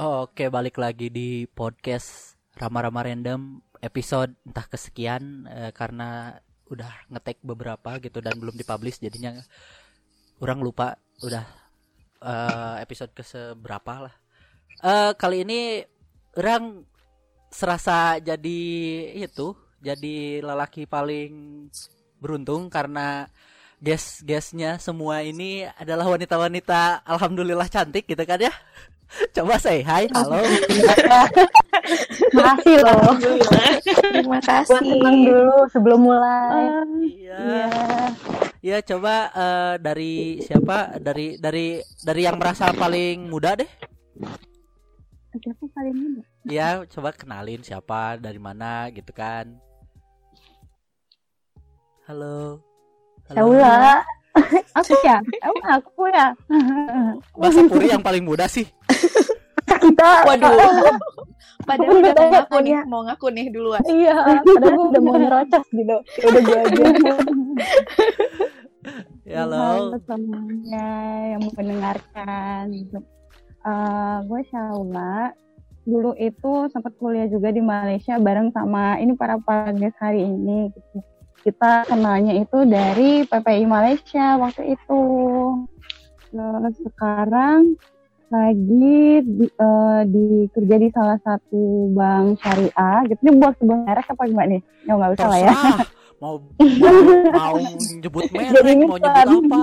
Oke, balik lagi di podcast Rama-Rama Random episode entah kesekian eh, karena udah ngetek beberapa gitu dan belum dipublish jadinya orang lupa udah eh, episode ke seberapa lah. Eh kali ini orang serasa jadi itu jadi lelaki paling beruntung karena guest guestnya semua ini adalah wanita-wanita alhamdulillah cantik gitu kan ya. Coba say hi, halo. Makasih loh. Terima Buat kasih. tenang dulu sebelum mulai. Iya. Iya. Ya coba eh, dari siapa? Dari dari dari yang merasa paling muda deh. Siapa paling muda? Ya coba kenalin siapa, dari mana gitu kan. Halo. Saula. Aku ya? Emang aku ya? Masa Puri yang paling muda sih? Kita. Waduh. Padahal udah mau ngaku nih, mau ngaku nih duluan. Iya, padahal gue udah mau nyerocos gitu. Udah gue aja. Ya, halo. semuanya yang mendengarkan. Gitu. Eh, gue Saula. Dulu itu sempat kuliah juga di Malaysia bareng sama ini para guest hari ini. Gitu. Kita kenalnya itu dari PPI Malaysia waktu itu. Terus sekarang lagi di, eh, di kerja di salah satu bank syariah gitu. Ini buat sebuah merek apa gimana nih? Ya nggak usah lah ya. Mau mau, nyebut merek, Jadi mau nyebut apa?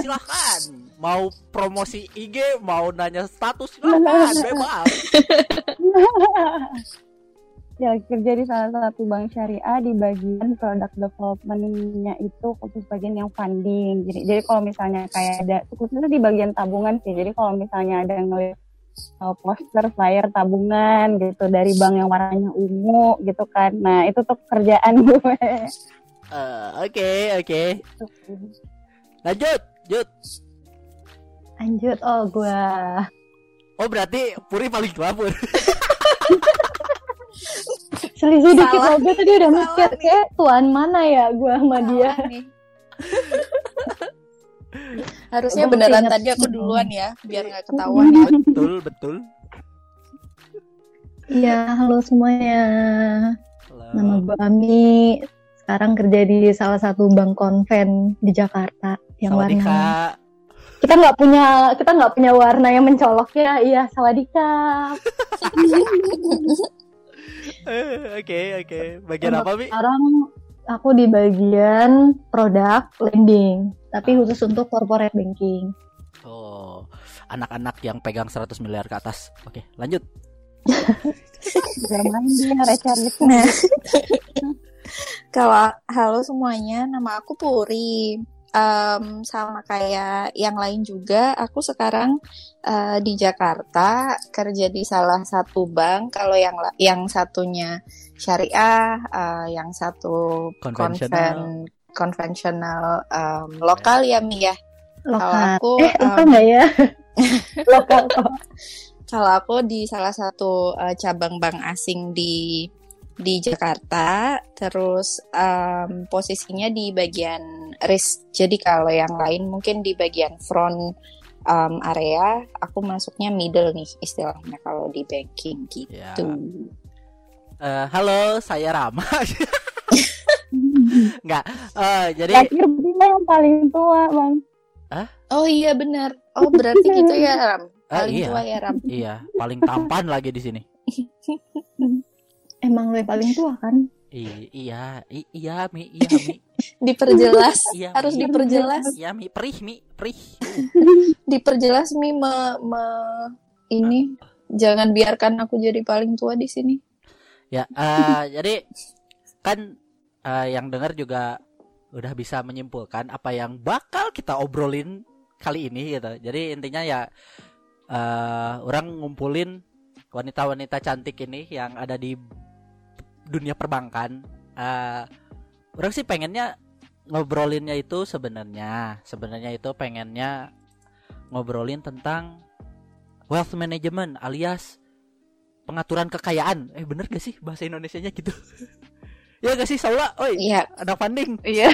Silahkan. Mau promosi IG, mau nanya status, silahkan. Bebas. ya kerja di salah satu bank syariah di bagian product development-nya itu khusus bagian yang funding. Jadi, jadi kalau misalnya kayak ada khususnya di bagian tabungan sih. Jadi kalau misalnya ada yang uh, poster flyer tabungan gitu dari bank yang warnanya ungu gitu kan. Nah, itu tuh kerjaan gue. Eh, Oke, oke. Lanjut, Jut. Lanjut, oh gue Oh berarti Puri paling tua Pur. Selisih dikit Salah. aja tadi udah Salah mikir kayak tuan mana ya gue sama dia. Salah nih. Harusnya Gua beneran tadi aku duluan ya, biar nggak ketahuan ya. betul, betul. Iya, halo semuanya. Halo. Nama gue Ami. Sekarang kerja di salah satu bank konven di Jakarta yang Sawadika. warna kita nggak punya kita nggak punya warna yang mencolok ya. Iya, sawadika. Eh, Oke, oke. Bagian apa, Mi? Sekarang aku di bagian produk lending, tapi khusus untuk corporate banking. Oh, anak-anak yang pegang 100 miliar ke atas. Oke, lanjut. Zaman dia receh gitu. Nah. Kalau halo semuanya, nama aku Puri. Em, sama kayak yang lain juga, aku sekarang eh, di Jakarta kerja di salah satu bank. Kalau yang yang satunya syariah, eh, yang satu Konvensional. konven- konvensional em, lokal ya Mi ya. Lokal. aku, eh, um, nggak ya? lokal. Kalau aku di salah satu eh, cabang bank asing di di Jakarta, terus em, posisinya di bagian risk. Jadi kalau yang lain mungkin di bagian front em, area, aku masuknya middle nih istilahnya kalau di banking gitu. Ya. Eh, halo, saya Rama. Enggak. Eh, jadi Terakhir Bima yang paling tua, Bang. Oh iya benar. Oh berarti gitu ya Ram. Ah, Paling iya. tua ya Ram. iya, paling tampan lagi di sini. Emang lo yang paling tua kan? I- iya, i- iya, Mi, iya, Mi. Diperjelas. Iya, Harus Mi. diperjelas. Iya, Mi, perih, Mi, perih. Diperjelas Mi me, me- ini jangan biarkan aku jadi paling tua di sini. Ya, eh, jadi kan eh, yang dengar juga udah bisa menyimpulkan apa yang bakal kita obrolin kali ini gitu. Jadi intinya ya eh orang ngumpulin wanita-wanita cantik ini yang ada di dunia perbankan uh, orang sih pengennya ngobrolinnya itu sebenarnya sebenarnya itu pengennya ngobrolin tentang wealth management alias pengaturan kekayaan. Eh bener gak sih bahasa Indonesia nya gitu? Ya gak sih Saula? Oi Iya. anak funding. Iya,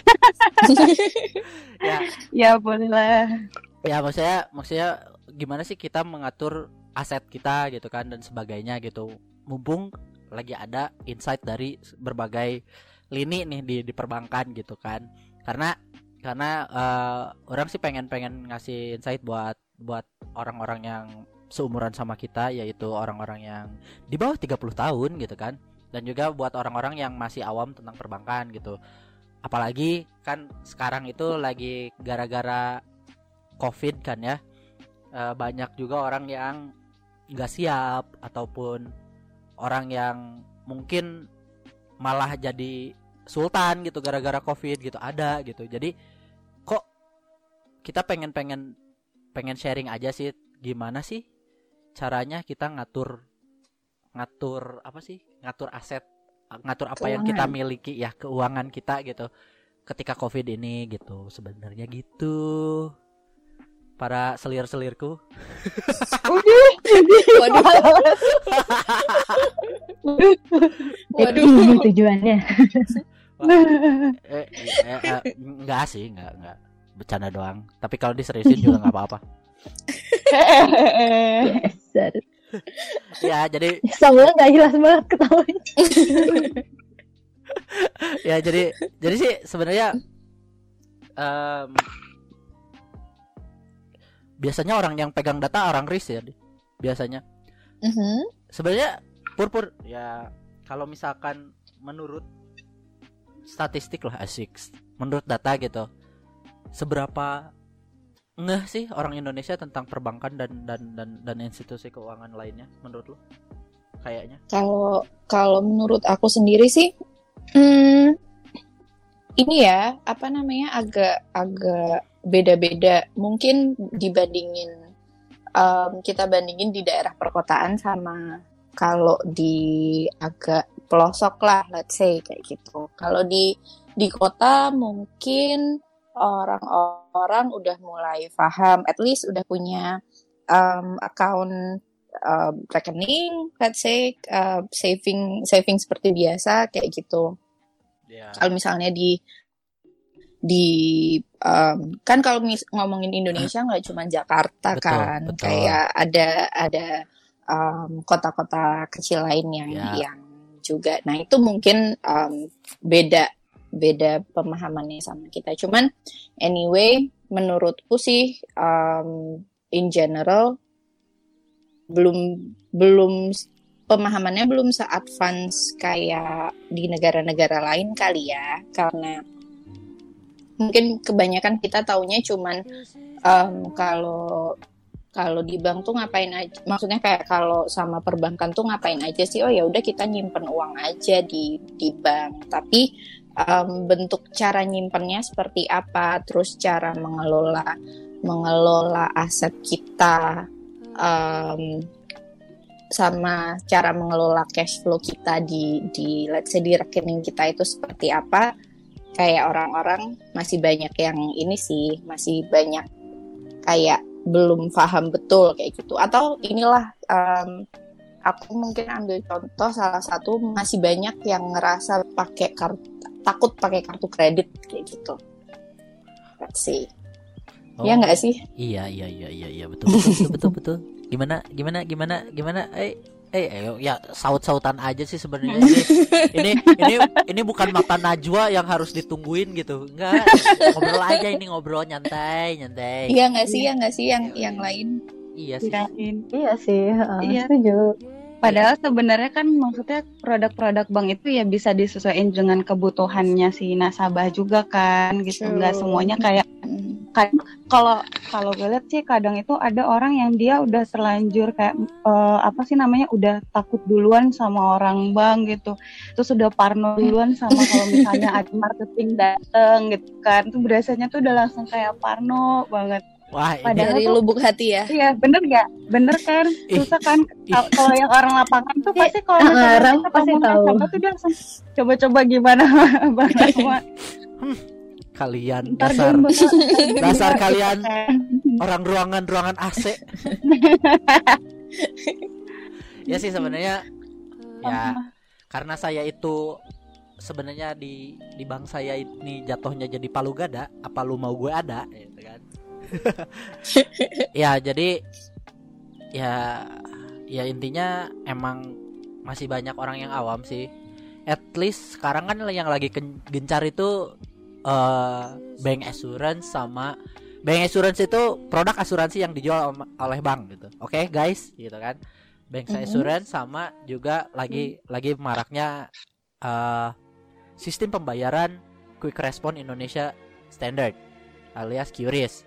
ya. Ya boleh lah. ya maksudnya maksudnya gimana sih kita mengatur aset kita gitu kan dan sebagainya gitu. Mumpung lagi ada insight dari berbagai lini nih di di perbankan gitu kan. Karena karena eh, orang sih pengen pengen ngasih insight buat buat orang-orang yang seumuran sama kita yaitu orang-orang yang di bawah 30 tahun gitu kan. Dan juga buat orang-orang yang masih awam tentang perbankan gitu. Apalagi kan sekarang itu lagi gara-gara covid kan ya Eh, banyak juga orang yang nggak siap ataupun orang yang mungkin malah jadi sultan gitu gara-gara covid gitu ada gitu. Jadi kok kita pengen pengen pengen sharing aja sih gimana sih caranya kita ngatur ngatur apa sih? Ngatur aset ngatur apa yang kita Keuangan. miliki ya keuangan kita gitu ketika covid ini gitu. Sebenarnya gitu para selir-selirku. Waduh, waduh. ini tujuannya. eh, eh, eh, enggak sih enggak enggak. Bercanda doang. Tapi kalau diseriusin juga nggak apa-apa. Ya jadi Samuel gak jelas banget ketawanya. ya jadi jadi sih sebenarnya em, biasanya orang yang pegang data orang ris ya biasanya. Mhm. sebenarnya purpur ya kalau misalkan menurut statistik lah asik menurut data gitu seberapa ngeh sih orang Indonesia tentang perbankan dan dan dan dan institusi keuangan lainnya menurut lo kayaknya. Kalau kalau menurut aku sendiri sih, hmm, ini ya apa namanya agak agak beda-beda. Mungkin dibandingin em, kita bandingin di daerah perkotaan sama kalau di agak pelosok lah, let's say kayak gitu. Kalau di di kota mungkin orang-orang udah mulai paham, at least udah punya em, account um, rekening, let's say uh, saving saving seperti biasa kayak gitu. ya Kalau misalnya di di um, kan kalau ngomongin Indonesia nggak cuma Jakarta Betul, kan, betul. kayak ada ada um, kota-kota kecil lain yang Ya. yang juga. Nah itu mungkin um, beda beda pemahamannya sama kita. Cuman anyway, menurutku sih um, in general belum belum pemahamannya belum se-advance kayak di negara-negara lain kali ya karena mungkin kebanyakan kita taunya cuman em, kalau kalau di bank tuh ngapain aja maksudnya kayak kalau sama perbankan tuh ngapain aja sih? Oh ya udah kita nyimpen uang aja di di bank. Tapi em, bentuk cara nyimpennya seperti apa? Terus cara mengelola mengelola aset kita em, sama cara mengelola cash flow kita di di let's say di rekening kita itu seperti apa kayak orang-orang masih banyak yang ini sih masih banyak kayak belum paham betul kayak gitu. Atau inilah em, aku mungkin ambil contoh salah satu masih banyak yang ngerasa pakai kartu takut pakai kartu kredit kayak gitu. Let's see. Ya Oh, nggak sih? Iya iya iya iya iya betul betul betul betul, betul. Gimana gimana gimana gimana? Eh eh ayo, ya saut-sautan aja sih sebenarnya. Ini, ini ini ini bukan mata najwa yang harus ditungguin gitu. Enggak ngobrol aja ini ngobrol nyantai nyantai. Iya nggak sih ya nggak sih yang yang lain? Iya sih. Kirain. Iya sih, heeh, Iya. setuju. Padahal sebenarnya kan maksudnya produk-produk bank itu ya bisa disesuaikan dengan kebutuhannya si nasabah juga kan gitu. True. Nggak semuanya kayak Hmm. kalau kalau gue lihat sih kadang itu ada orang yang dia udah terlanjur kayak eh, apa sih namanya udah takut duluan sama orang bank gitu terus udah parno duluan sama kalau misalnya ada marketing dateng gitu kan tuh biasanya tuh udah langsung kayak parno banget Wah, ini Padahal Dari tuh- lubuk hati ya. Iya, bener nggak? Bener kan? Susah kan? Kalau yang orang lapangan tuh Iya, pasti kalau ah, misalnya orang kita pasti tahu. sama tuh dia langsung coba-coba gimana Bang Rahma. kalian Ntar dasar gue bakal- dasar kalian orang ruangan ruangan AC. ya sih sebenarnya ya karena saya itu sebenarnya di di bank saya ini jatuhnya jadi palu gada apa lu mau gue ada gitu kan ya jadi ya ya intinya emang masih banyak orang yang awam sih. At least sekarang kan yang lagi gencar itu eh bank assurance sama bank assurance itu produk asuransi yang dijual oleh bank gitu. Oke guys? Gitu kan? Bank Mhm. assurance sama juga lagi lagi maraknya eh sistem pembayaran quick response Indonesia standard alias QRIS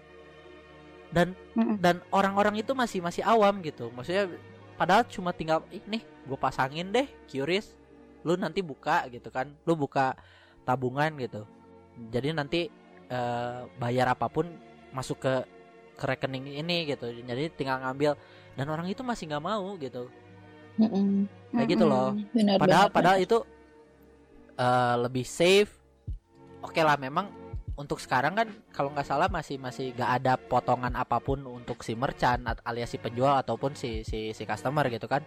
dan Mm-mm. dan orang-orang itu masih masih awam gitu. Maksudnya padahal cuma tinggal ih nih gue pasangin deh QRIS lu nanti buka gitu kan. Lu buka tabungan gitu. Jadi nanti eh, bayar apa pun masuk ke ke rekening ini gitu. Jadi tinggal ngambil. Dan orang itu masih nggak mau gitu. Mm-mm. kayak gitu loh. Benar padahal benar, padahal benar. itu eh, lebih safe. Oke lah memang untuk sekarang kan kalau nggak salah masih masih nggak ada potongan apa pun untuk si merchant alias si penjual ataupun si si si customer gitu kan.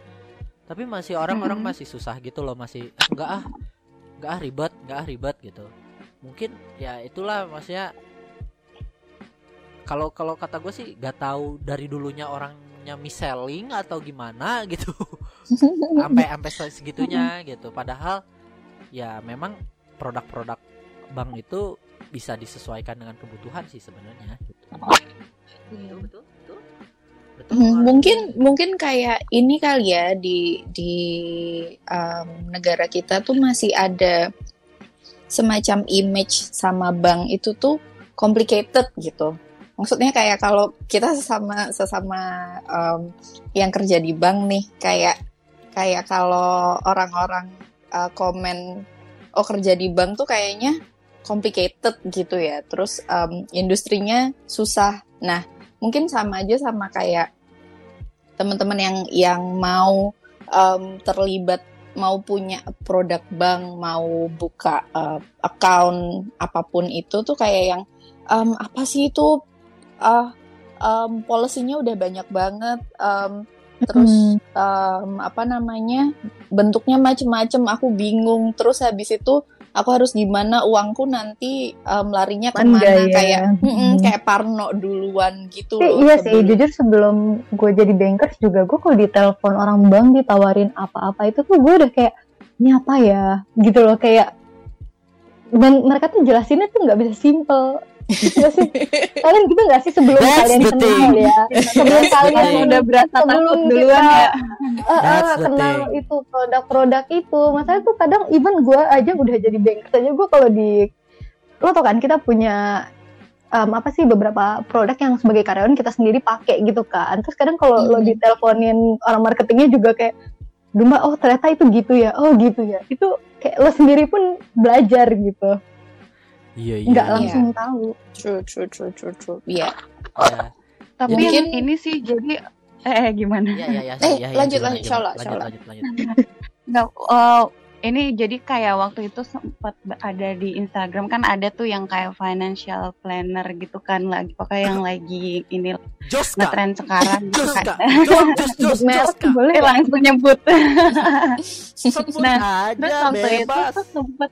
Tapi masih orang-orang Mm-mm. masih susah gitu loh masih "Ah, nggak ah nggak ah ribet nggak ah ribet gitu. Mungkin ya itulah maksudnya kalau kalau kata gue sih nggak tahu dari dulunya orangnya miselling atau gimana gitu. Sampai sampai se- segitunya gitu. Padahal ya memang produk-produk bank itu bisa disesuaikan dengan kebutuhan sih sebenarnya gitu. betul betul betul betul Hmm, mungkin mungkin kayak ini kali ya di di um, negara kita tuh masih ada semacam image sama bank itu tuh complicated gitu. Maksudnya kayak kalau kita sesama sesama um, yang kerja di bank nih kayak kayak kalau orang-orang uh, komen oh kerja di bank tuh kayaknya complicated gitu ya. Terus um, industrinya susah. Nah, mungkin sama aja sama kayak teman-teman yang yang mau em, terlibat mau punya produk bank mau buka eh, account apa pun itu tuh kayak yang em, apa sih itu ah em, policy-nya udah banyak banget em, terus em, apa namanya bentuknya macem-macem aku bingung terus habis itu aku harus gimana uangku nanti em, larinya ke mana gaya. kayak mm-mm, Hmm. kayak Parno duluan gitu Tapi loh iya sih, sebelum- jujur sebelum gue jadi bankers juga gue kalau ditelepon orang bank ditawarin apa-apa itu tuh gue udah kayak ini apa ya gitu loh kayak dan mereka tuh jelasinnya tuh nggak bisa simple sih. kalian gitu nggak sih sebelum That's kalian kenal thing. ya sebelum the kalian udah berasa takut kita, duluan ya. eh, eh, That's the kenal thing. itu produk-produk itu masalahnya tuh kadang even gue aja udah jadi bankers aja gue kalau di lo tau kan kita punya em, apa sih beberapa produk yang sebagai karyawan kita sendiri pakai gitu kan terus kadang kalau lo Mhm. diteleponin orang marketingnya juga kayak Dumba, oh ternyata itu gitu ya, oh gitu ya. Itu kayak lo sendiri pun belajar gitu, iya iya nggak iya. langsung tahu. True, true, true, true, true. Iya. Ya. Tapi Jadi- yang ini sih jadi eh, eh, gimana? Iya, iya, iya, Eh, iya, iya, lanjut, lanjut? Shola, lanjut, lanjut, lanjut. Nggak, oh, ini jadi kayak waktu itu sempat ada di Instagram kan ada tuh yang kayak financial planner gitu kan lagi pokoknya yang lagi ini Joska, ngetren sekarang gitu Joska, kan. Jos, Jos, Jos, Merek Joska. boleh Eh, langsung nyebut. Sebut Nah, Terus aja waktu itu bebas. sempet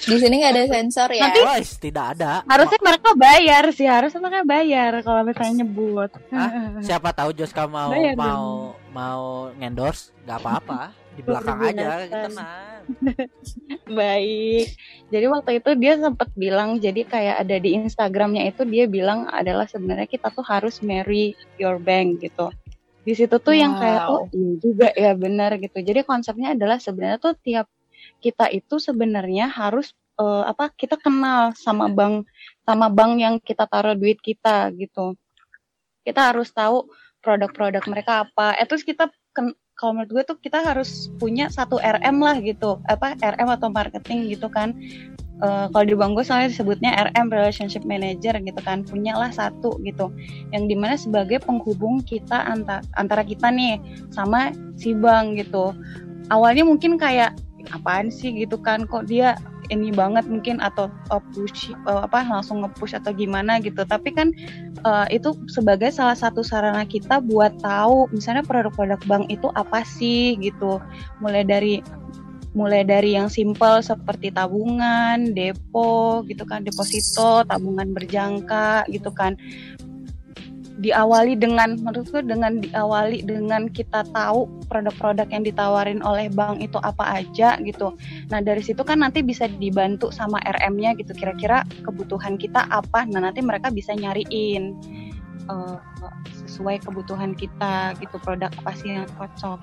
Di sini nggak ada sensor ya. Nanti- tidak ada. harusnya mereka bayar sih harusnya mereka bayar kalau misalnya nyebut. Hah? Siapa tahu Joska mau Bayar mau mau ngendorse, nggak apa-apa. Di belakang aja, tenang. Baik. Jadi waktu itu dia sempat bilang jadi kayak ada di Instagramnya itu dia bilang adalah sebenarnya kita tuh harus marry your bank gitu. Di situ tuh yang kayak Wow. oh iya juga ya benar gitu. Jadi konsepnya adalah sebenarnya tuh tiap kita itu sebenarnya harus eh, apa kita kenal sama bank sama bank yang kita taruh duit kita gitu. Kita harus tahu produk-produk mereka apa. Eh terus kita ken- kalau menurut gue tuh kita harus punya satu RM lah gitu. Apa RM atau marketing gitu kan. Eh, kalau di bank gue soalnya disebutnya RM Relationship Manager gitu kan. Punyalah satu gitu. Yang di mana sebagai penghubung kita antara antara kita nih sama si bank gitu. Awalnya mungkin kayak apaan sih? gitu kan. Kok dia ini banget mungkin atau uh, push uh, apa langsung nge-push atau gimana gitu tapi kan uh, itu sebagai salah satu sarana kita buat tahu misalnya produk-produk bank itu apa sih gitu mulai dari mulai dari yang simple seperti tabungan, depo gitu kan, deposito, tabungan berjangka gitu kan. Diawali dengan menurutku dengan diawali dengan kita tahu produk-produk yang ditawarin oleh bank itu apa aja gitu. Nah, dari situ kan nanti bisa dibantu sama RM-nya gitu kira-kira kebutuhan kita apa. Nah, nanti mereka bisa nyariin uh, sesuai kebutuhan kita gitu produk apa sih yang cocok.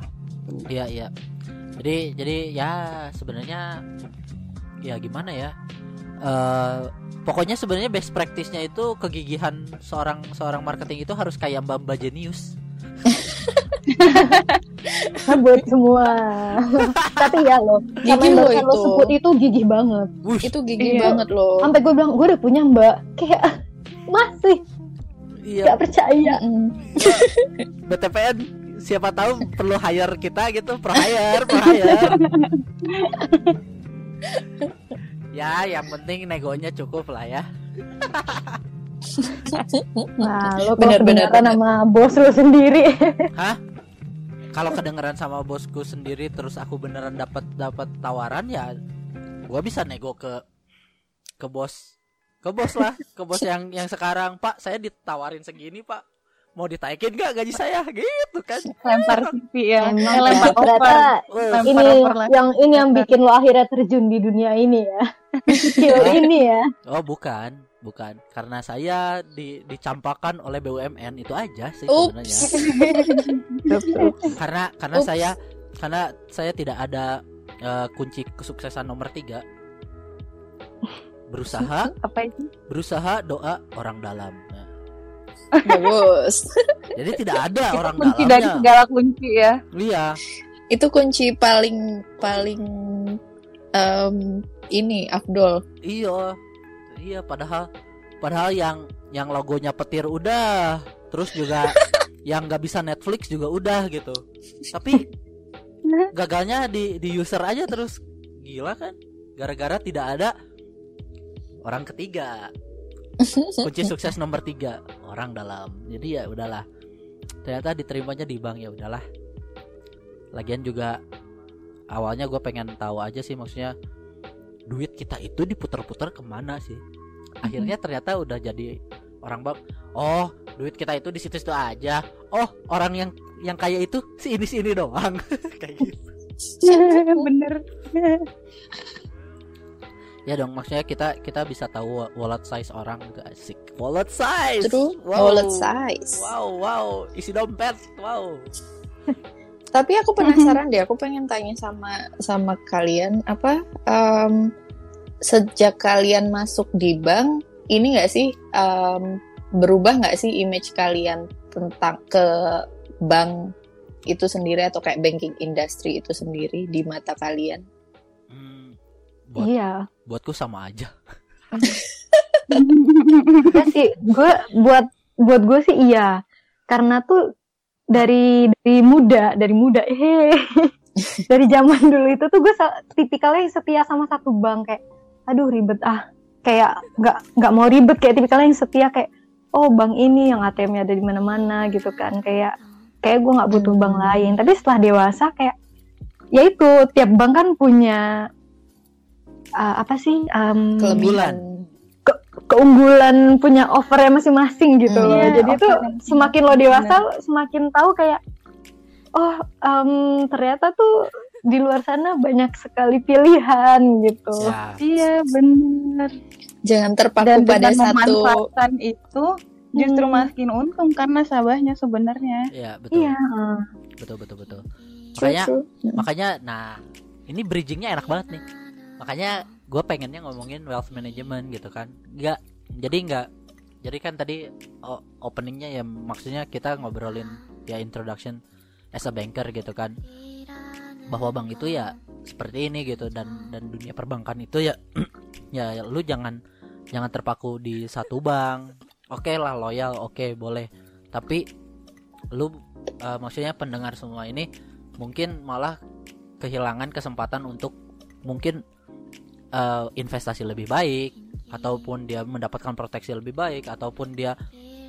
Iya iya. Jadi jadi ya sebenarnya ya gimana ya? Eh pokoknya sebenarnya best practice-nya itu kegigihan seorang seorang marketing itu harus kayak Mbak Mbak Genius. buat semua tapi ya loh barusan lo itu. sebut itu gigih banget Wush, Itu gigi Iya. banget loh. sampai gue bilang gue udah punya mbak kayak masih iya. gak percaya Mm-mm. BTPN siapa tahu perlu hire kita gitu, per hire, per hire. ya, yang penting negonya cukup lah ya. nah lo Bener, kalau bener, kedengeran bener. sama bos lo sendiri Kalau kedengeran sama bosku sendiri terus aku beneran dapat dapat tawaran ya gua bisa nego ke ke bos. Ke bos lah, ke bos yang yang sekarang, Pak, saya ditawarin segini, Pak. Mau ditaikin gak gaji saya gitu kan? Lempar CV ya, emang Eh, lempar ya, ternyata Lempar ini over lah. yang ini yang Lempar. bikin lo akhirnya terjun di dunia ini ya skill ini ya Oh bukan, bukan. Karena saya di, dicampakan oleh BUMN itu aja sih Ups. sebenarnya. Karena karena Ups. saya karena saya tidak ada eh, kunci kesuksesan nomor tiga. Berusaha, Apa itu? berusaha doa orang dalam. Nah, Bagus. jadi tidak ada Itu orang kunci dari dalamnya. segala kunci ya. Iya, Itu kunci paling paling em, ini Abdul. iya, iya. Padahal padahal yang yang logonya petir udah, terus juga yang nggak bisa Netflix juga udah gitu. Tapi gagalnya di di user aja terus gila kan gara-gara tidak ada orang ketiga kunci sukses nomor tiga orang dalam. Jadi ya udahlah. Ternyata diterimanya di bank ya udahlah. Lagian juga awalnya gue pengen tahu aja sih maksudnya duit kita itu diputar-putar ke mana sih? Akhirnya ternyata udah jadi orang bank. Oh duit kita itu di situ-situ aja. Oh orang yang yang kaya itu si ini si ini doang. Kayak gitu. Bener. Ya dong maksudnya kita kita bisa tahu wa- wallet size orang gak asik wallet size True. wow. Wallet size. wow wow isi dompet wow Tapi aku penasaran deh, aku pengen tanya sama sama kalian apa em, sejak kalian masuk di bank ini nggak sih em, berubah nggak sih image kalian tentang ke bank itu sendiri atau kayak banking industry itu sendiri di mata kalian? Hmm, buat iya. buatku sama aja. Ya sih gue buat buat gue sih iya. Karena tuh dari dari muda dari muda eh dari zaman dulu itu tuh gue tipikalnya yang setia sama satu bank kayak aduh ribet ah. Kayak nggak nggak mau ribet kayak tipikalnya yang setia kayak oh bank ini yang ATM-nya ada di mana-mana gitu kan. Kayak kayak gue nggak butuh bank lain. Tapi setelah dewasa kayak ya itu tiap bank kan punya uh, apa sih um, Kelebihan. keunggulan punya offernya masing-masing gitu Hmm. loh. Iya, Jadi masing-masing. semakin lo dewasa semakin tahu kayak oh em, ternyata tuh di luar sana banyak sekali pilihan gitu. ya Iya bener. Jangan terpaku Dan pada satu memanfaatkan itu justru Hmm. makin untung karena sabahnya sebenarnya. ya betul Iya. betul betul betul makanya makanya nah ini bridgingnya enak banget nih makanya gue pengennya ngomongin wealth management gitu kan. Nggak jadi nggak jadi kan tadi openingnya ya maksudnya kita ngobrolin ya introduction as a banker gitu kan. Bahwa bank itu ya seperti ini gitu dan dan dunia perbankan itu ya ya lu jangan jangan terpaku di satu bank. Oke lah loyal oke boleh. Tapi lu uh, maksudnya pendengar semua ini mungkin malah kehilangan kesempatan untuk mungkin uh, investasi lebih baik ataupun dia mendapatkan proteksi lebih baik ataupun dia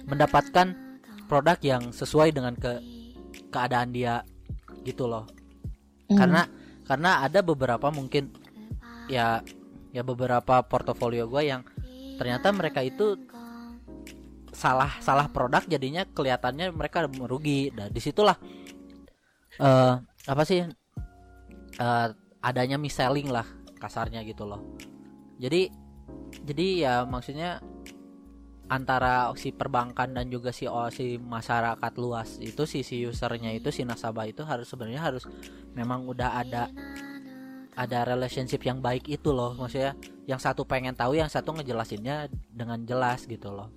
mendapatkan produk yang sesuai dengan ke keadaan dia gitu loh. Mm. karena karena ada beberapa mungkin ya ya beberapa portofolio gue yang ternyata mereka itu salah salah produk jadinya kelihatannya mereka merugi. Dan di situlah uh, apa sih uh, adanya miselling lah kasarnya gitu loh. Jadi jadi ya maksudnya antara si perbankan dan juga si oh, si masyarakat luas itu si si usernya itu si nasabah itu harus sebenarnya harus memang udah ada ada relationship yang baik itu loh. Maksudnya yang satu pengen tahu yang satu ngejelasinnya dengan jelas gitu loh.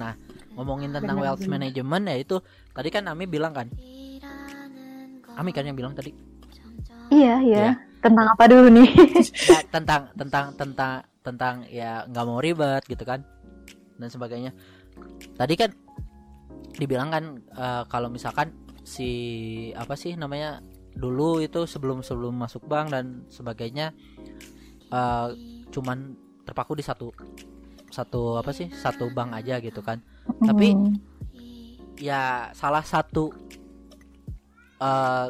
Nah ngomongin tentang benar, wealth benar. management ya itu tadi kan Ami bilang kan? Ami kan yang bilang tadi iya iya ya. tentang apa dulu nih ya, tentang tentang tentang tentang ya nggak mau ribet gitu kan dan sebagainya tadi kan dibilang kan uh, kalau misalkan si apa sih namanya dulu itu sebelum sebelum masuk bank dan sebagainya uh, cuman terpaku di satu satu apa sih satu bank aja gitu kan mm. tapi ya salah satu uh,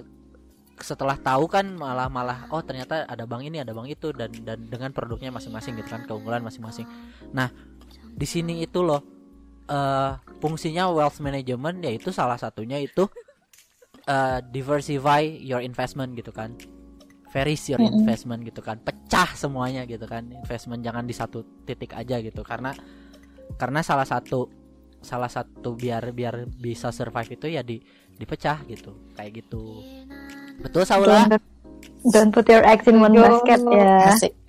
setelah tahu kan malah malah oh ternyata ada bank ini ada bank itu dan dan dengan produknya masing-masing gitu kan keunggulan masing-masing. Nah di sini itu loh uh, fungsinya wealth management yaitu salah satunya itu uh, diversify your investment gitu kan. Varies your investment gitu kan. Pecah semuanya gitu kan. Investment jangan di satu titik aja gitu. Karena karena salah satu salah satu biar biar bisa survive itu ya di dipecah gitu. Kayak gitu betul Saula. Don't, don't put your eggs in one basket ya.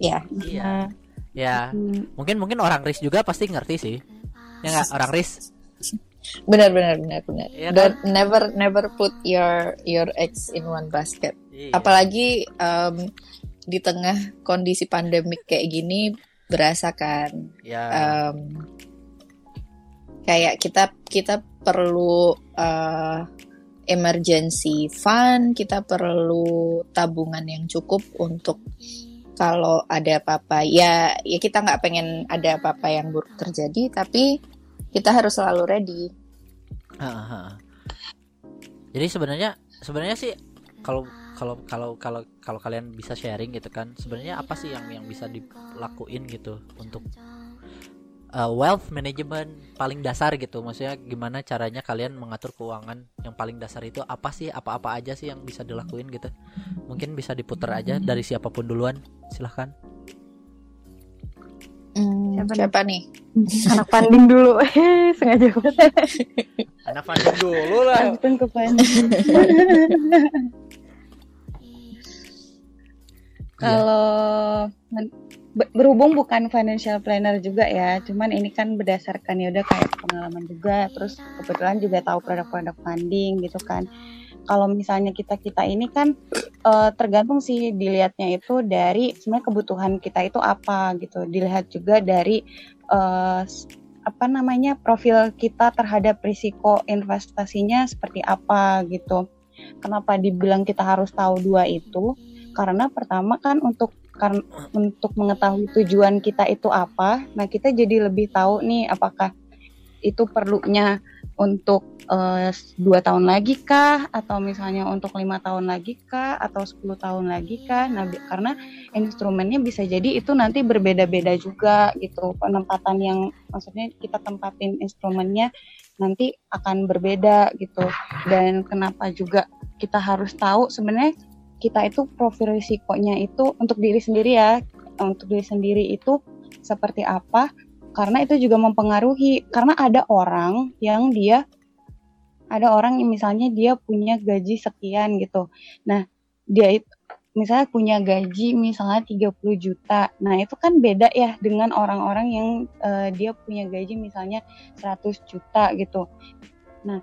Ya. Iya. Ya. Hmm. mungkin mungkin orang ris juga pasti ngerti sih. Ya nggak orang ris benar benar benar benar. Ya, kan? never never put your your eggs in one basket. Iya. apalagi um, di tengah kondisi pandemik kayak gini berasa kan ya. um, kayak kita kita perlu uh, emergency fund kita perlu tabungan yang cukup untuk kalau ada apa-apa ya ya kita nggak pengen ada apa-apa yang buruk terjadi tapi kita harus selalu ready. Jadi sebenarnya sebenarnya sih kalau kalau kalau kalau kalau kalian bisa sharing gitu kan sebenarnya apa sih yang yang bisa dilakuin gitu untuk uh, wealth management paling dasar gitu maksudnya gimana caranya kalian mengatur keuangan yang paling dasar itu apa sih apa-apa aja sih yang bisa dilakuin gitu mungkin bisa diputar aja dari siapa pun duluan silahkan Hmm, siapa, siapa nih? Anak funding dulu. Sengaja Anak funding dulu lah. Langsung ke funding. Kalau berhubung bukan financial planner juga ya, cuman ini kan berdasarkan ya udah kayak pengalaman juga, terus kebetulan juga tahu produk-produk funding gitu kan. Kalau misalnya kita kita ini kan uh, tergantung sih dilihatnya itu dari sebenarnya kebutuhan kita itu apa gitu, dilihat juga dari uh, apa namanya profil kita terhadap risiko investasinya seperti apa gitu. Kenapa dibilang kita harus tahu dua itu? Karena pertama kan untuk karena untuk mengetahui tujuan kita itu apa, nah kita jadi lebih tahu nih apakah itu perlunya untuk uh, dua tahun lagi kah atau misalnya untuk lima tahun lagi kah atau 10 tahun lagi kah. Nah karena instrumennya bisa jadi itu nanti berbeda-beda juga gitu. Penempatan yang maksudnya kita tempatin instrumennya nanti akan berbeda gitu. Dan kenapa juga kita harus tahu sebenarnya kita itu profil risikonya itu untuk diri sendiri ya untuk diri sendiri itu seperti apa karena itu juga mempengaruhi karena ada orang yang dia ada orang yang misalnya dia punya gaji sekian gitu nah dia itu misalnya punya gaji misalnya 30 juta. Nah, itu kan beda ya dengan orang-orang yang uh, dia punya gaji misalnya 100 juta gitu. Nah,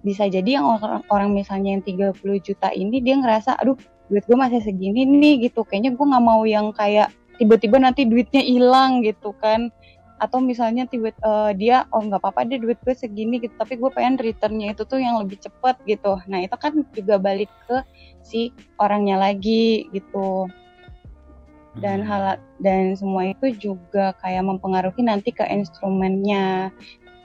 bisa jadi yang orang, orang misalnya yang 30 juta ini dia ngerasa aduh duit gue masih segini nih gitu. Kayaknya gue nggak mau yang kayak tiba-tiba nanti duitnya hilang gitu kan. Atau misalnya tiba uh, dia oh nggak apa-apa deh duit gue segini gitu. Tapi gue pengen returnnya itu tuh yang lebih cepet gitu. Nah itu kan juga balik ke si orangnya lagi gitu. Dan Hmm. hal dan semua itu juga kayak mempengaruhi nanti ke instrumennya.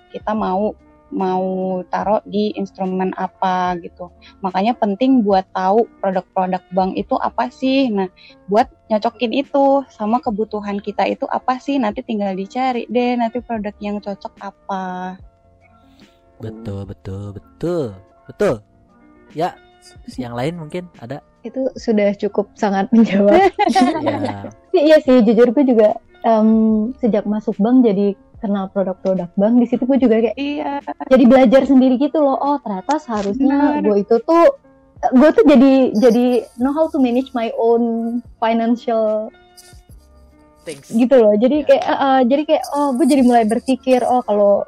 Kita mau mau taruh di instrumen apa gitu makanya penting buat tahu produk-produk bank itu apa sih nah buat nyocokin itu sama kebutuhan kita itu apa sih nanti tinggal dicari deh nanti produk yang cocok apa Betul, betul, betul. Betul. Ya, yang lain mungkin ada. Itu sudah cukup sangat menjawab. Ya. Iya sih, jujur gue juga em, sejak masuk bank jadi kenal produk-produk bank. Di situ gue juga kayak iya jadi belajar sendiri gitu loh. Oh ternyata seharusnya gue itu tuh gue tuh jadi jadi know how to manage my own financial Thanks. gitu loh. Jadi Ya. kayak eh, jadi kayak oh gue jadi mulai berpikir oh kalau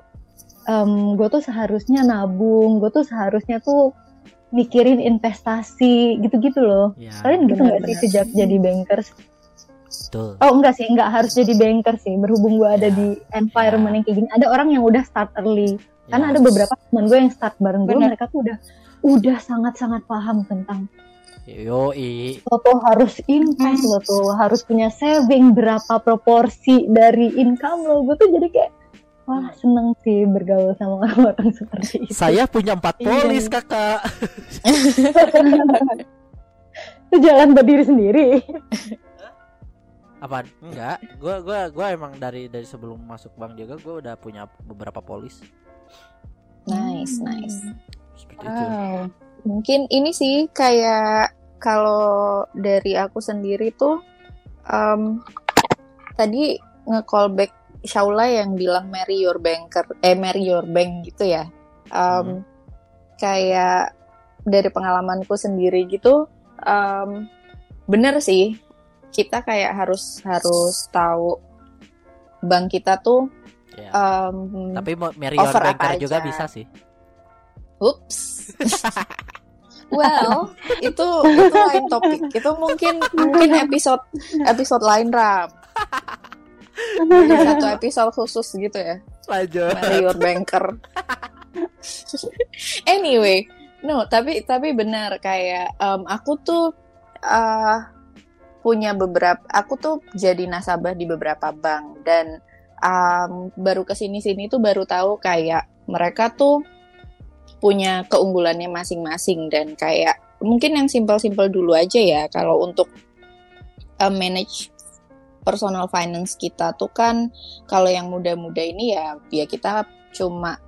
em, gue tuh seharusnya nabung, gue tuh seharusnya tuh mikirin investasi gitu-gitu loh. Ya, Kalian gitu nggak sih sejak jadi bankers? Betul. Oh enggak sih, enggak harus jadi banker sih. Berhubung gue ada Ya. di environment Ya. yang kayak gini, ada orang yang udah start early. Karena Ya. ada beberapa teman gue yang start bareng gue, mereka tuh udah udah sangat-sangat paham tentang Yoi. lo tuh harus invest, lo tuh harus punya saving berapa proporsi dari income lo. Gue tuh jadi kayak wah seneng sih bergaul sama orang-orang seperti itu. Saya punya empat Iya. polis, Kakak. Itu jalan berdiri sendiri. Apa? Enggak. Gua gua gua emang dari dari sebelum masuk bank juga gua udah punya beberapa polis. Nice, Hmm. nice. Seperti itu. wow Mungkin ini sih kayak kalau dari aku sendiri tuh em, tadi nge-callback Shaula yang bilang marry your banker, eh marry your bank gitu ya. Em, Kayak dari pengalamanku sendiri gitu, em, bener sih kita kayak harus harus tahu bank kita tuh Ya. em, Tapi mau marry your over banker juga aja. bisa sih. Ups. well, itu itu lain topik. Itu mungkin mungkin episode episode lain ram. Jadi satu episode khusus gitu ya. Lanjut. Your banker. anyway, no, tapi tapi benar kayak em, aku tuh eh, punya beberapa aku tuh jadi nasabah di beberapa bank dan em, baru ke sini sini tuh baru tahu kayak mereka tuh punya keunggulannya masing-masing dan kayak mungkin yang simpel-simpel dulu aja ya kalau untuk em, manage personal finance kita tuh kan kalau yang muda-muda ini ya ya kita cuma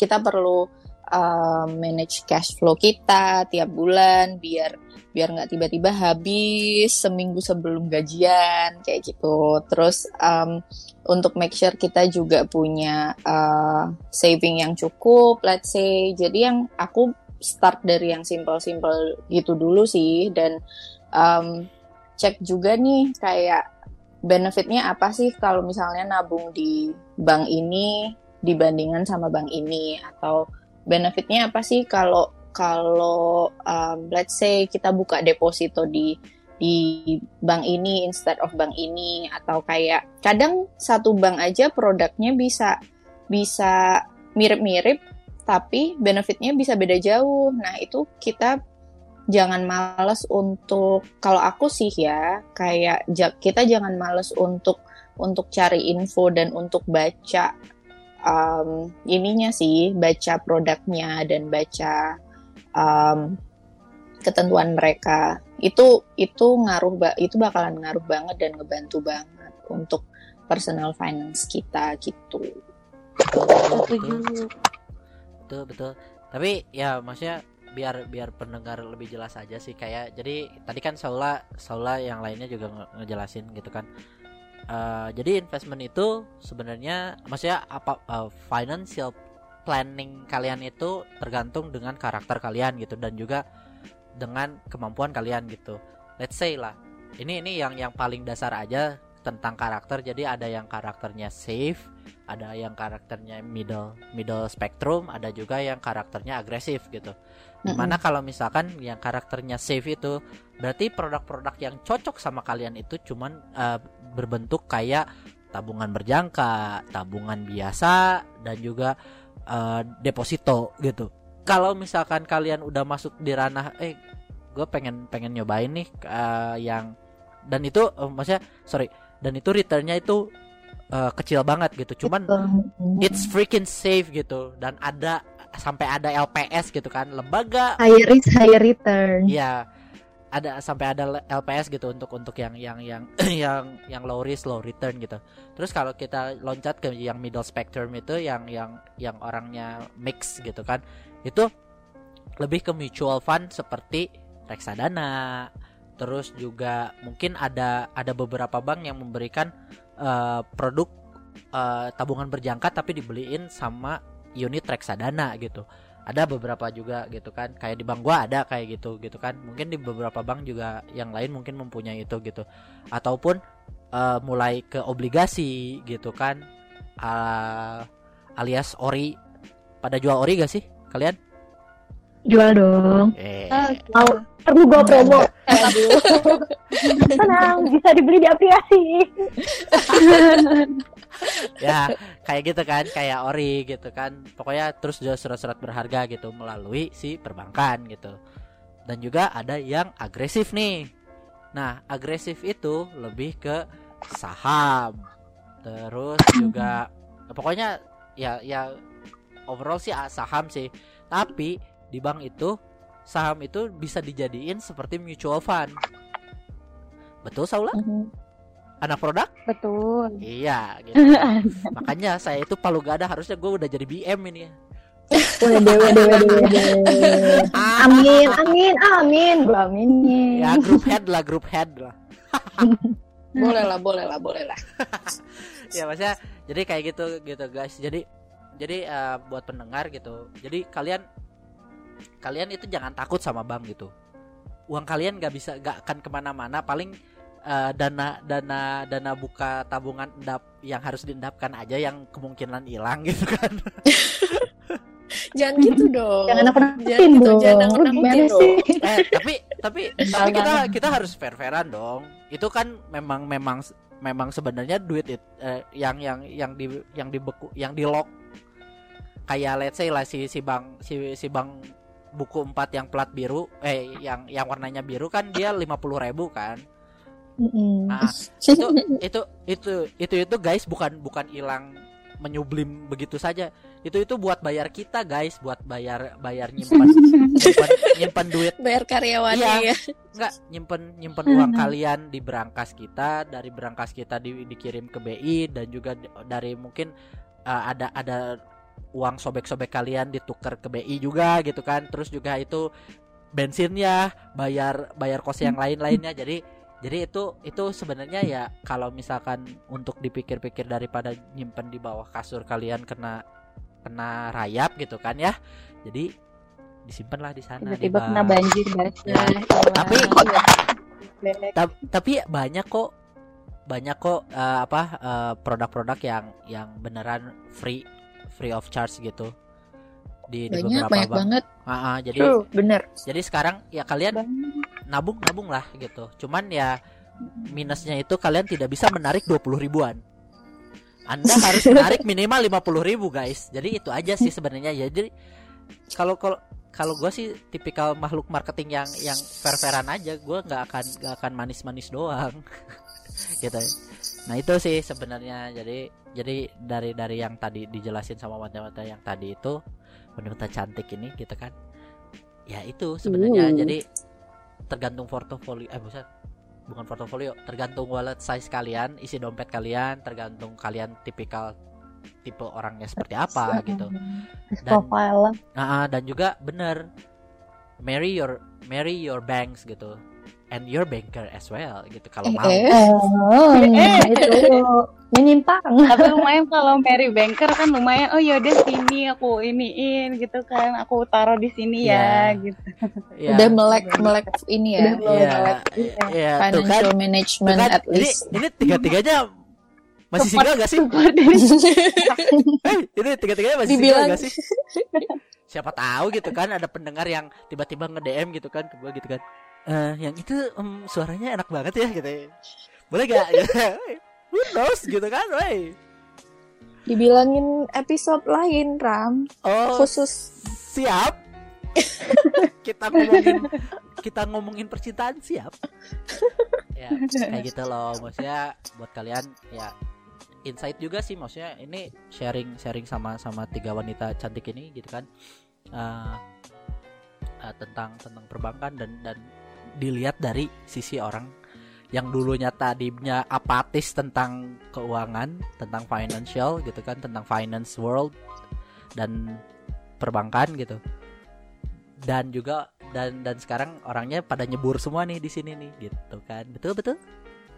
kita perlu uh, manage cash flow kita tiap bulan biar biar nggak tiba-tiba habis seminggu sebelum gajian kayak gitu. Terus um, untuk make sure kita juga punya uh, saving yang cukup let's say. Jadi yang aku start dari yang simple-simple gitu dulu sih. Dan um, cek juga nih kayak benefitnya apa sih kalau misalnya nabung di bank ini dibandingkan sama bank ini? Atau benefitnya apa sih kalau kalau um, let's say kita buka deposito di di bank ini instead of bank ini atau kayak kadang satu bank aja produknya bisa bisa mirip-mirip tapi benefitnya bisa beda jauh. Nah, itu kita jangan males untuk kalau aku sih ya kayak kita jangan males untuk untuk cari info dan untuk baca um, ininya sih baca produknya dan baca um, ketentuan mereka. Itu itu ngaruh itu bakalan ngaruh banget dan ngebantu banget untuk personal finance kita gitu. betul betul betul. Tapi ya maksudnya biar biar pendengar lebih jelas aja sih kayak jadi tadi kan Saula Saula yang lainnya juga nge- ngejelasin gitu kan Eh, jadi investment itu sebenarnya maksudnya apa eh, financial planning kalian itu tergantung dengan karakter kalian gitu dan juga dengan kemampuan kalian gitu. Let's say lah ini ini yang yang paling dasar aja tentang karakter. Jadi ada yang karakternya safe ada yang karakternya middle middle spectrum ada juga yang karakternya agresif gitu di mana kalau misalkan yang karakternya safe itu berarti produk-produk yang cocok sama kalian itu cuman eh, berbentuk kayak tabungan berjangka tabungan biasa dan juga eh, deposito gitu. Kalau misalkan kalian udah masuk di ranah eh gue pengen pengen nyobain nih eh, yang dan itu eh, maksudnya sorry dan itu returnnya itu eh, kecil banget gitu. Cuman it's freaking safe gitu. Dan ada sampai ada LPS gitu kan lembaga high risk high return Iya ada sampai ada LPS gitu untuk untuk yang yang yang yang yang low risk low return gitu. Terus kalau kita loncat ke yang middle spectrum itu yang yang yang orangnya mix gitu kan. Itu lebih ke mutual fund seperti reksadana. Terus juga mungkin ada ada beberapa bank yang memberikan eh, produk eh, tabungan berjangka tapi dibeliin sama unit reksadana gitu. Ada beberapa juga gitu kan kayak di bank gua ada kayak gitu gitu kan. Mungkin di beberapa bank juga yang lain mungkin mempunyai itu gitu. Ataupun eh, mulai ke obligasi gitu kan Ah, alias ori. Pada jual ori gak sih kalian? Jual dong. Eh. Mau perlu gue promo. Tenang bisa dibeli di aplikasi ya kayak gitu kan kayak ori gitu kan. Pokoknya terus jual surat-surat berharga gitu melalui si perbankan gitu. Dan juga ada yang agresif nih. Nah agresif itu lebih ke saham. Terus juga pokoknya ya ya overall sih ah, saham sih. Tapi di bank itu saham itu bisa dijadiin seperti mutual fund. Betul Saula anak produk Betul. Iya gitu. Makanya saya itu palu gada harusnya gue udah jadi BM ini. Wede. Amin, amin, amin. Gue aminin. Ya grup head lah, grup head lah. Boleh lah, boleh lah, boleh lah. Ya maksudnya jadi kayak gitu gitu guys. Jadi jadi eh, buat pendengar gitu. Jadi kalian kalian itu jangan takut sama bank gitu. Uang kalian gak bisa gak akan ke mana-mana. Paling eh, dana dana dana buka tabungan endap yang harus diendapkan aja yang kemungkinan hilang gitu kan. Jangan gitu dong. Jangan aku Jangan nakutin gitu, dong. jangan Lu nakut-nakutin gimana dong. sih? eh tapi tapi tapi kita kita harus fair fairan dong itu kan memang memang memang sebenarnya duit it, eh, yang yang yang di yang dibeku yang di lock kayak let's say lah si si bang si si bang buku 4 yang plat biru eh yang yang warnanya biru kan dia 50.000 ribu kan Nah itu itu itu itu itu guys bukan bukan hilang menyublim begitu saja itu itu buat bayar kita guys buat bayar bayar nyimpan nyimpan, nyimpan duit Bayar karyawannya Iya. ya. Enggak, nyimpen nyimpen uang kalian di berangkas kita, dari berangkas kita di, dikirim ke BI dan juga dari mungkin uh, ada ada uang sobek-sobek kalian ditukar ke BI juga gitu kan. Terus juga itu bensinnya, bayar bayar kos yang lain-lainnya. Jadi jadi itu itu sebenarnya ya kalau misalkan untuk dipikir-pikir daripada nyimpen di bawah kasur kalian kena kena rayap gitu kan ya. Jadi disimpanlah di sana di Tiba-tiba kena banjir. Ya. Tapi Bebek. Ta- tapi banyak kok banyak kok eh, apa eh, produk-produk yang yang beneran free free of charge gitu di, di Banyak, beberapa banyak bank. banget. Ah, ah, jadi True, bener. jadi sekarang ya kalian nabung nabung lah gitu. Cuman ya minusnya itu kalian tidak bisa menarik 20 ribuan. Anda harus menarik minimal 50 ribu guys. Jadi itu aja sih sebenarnya ya. Jadi kalau kalau kalau gue sih tipikal makhluk marketing yang yang fair fairan aja. Gue nggak akan nggak akan manis manis doang. gitu. Nah itu sih sebenarnya. Jadi jadi dari dari yang tadi dijelasin sama wanita-wanita yang tadi itu wanita cantik ini gitu kan. Ya itu sebenarnya Uh. jadi tergantung portofolio eh bukan bukan portofolio tergantung wallet size kalian isi dompet kalian tergantung kalian tipikal tipe orangnya seperti apa gitu Dan- profile nah dan juga bener marry your marry your banks gitu and your banker as well gitu kalau mau Eh, Oh, Eh. itu menyimpang. Tapi lumayan kalau Mary Banker kan lumayan. Oh yaudah sini aku iniin gitu kan. Aku taruh di sini ya Iya. gitu. ya, Udah melek melek ini ya. Udah ya, melek. ya, tuh kan Financial management Tuh kan, at ini least. ini tiga tiganya masih single gak sih Eh, ini tiga-tiganya masih Dibilang. single gak sih siapa tahu gitu kan ada pendengar yang tiba-tiba nge DM gitu kan ke gue gitu kan eh yang itu em, suaranya enak banget ya gitu. Boleh gak who knows gitu kan wey Dibilangin episode lain, Ram. oh Khusus. siap. Kita ngomongin kita ngomongin percintaan siap. Ya kayak gitu loh. Maksudnya buat kalian ya insight juga sih. Maksudnya ini sharing sharing sama sama tiga wanita cantik ini gitu kan. Eh, eh, tentang tentang perbankan dan dan dilihat dari sisi orang yang dulunya tadinya apatis tentang keuangan tentang financial gitu kan tentang finance world dan perbankan gitu. Dan juga dan dan sekarang orangnya pada nyebur semua nih di sini nih gitu kan. Betul betul?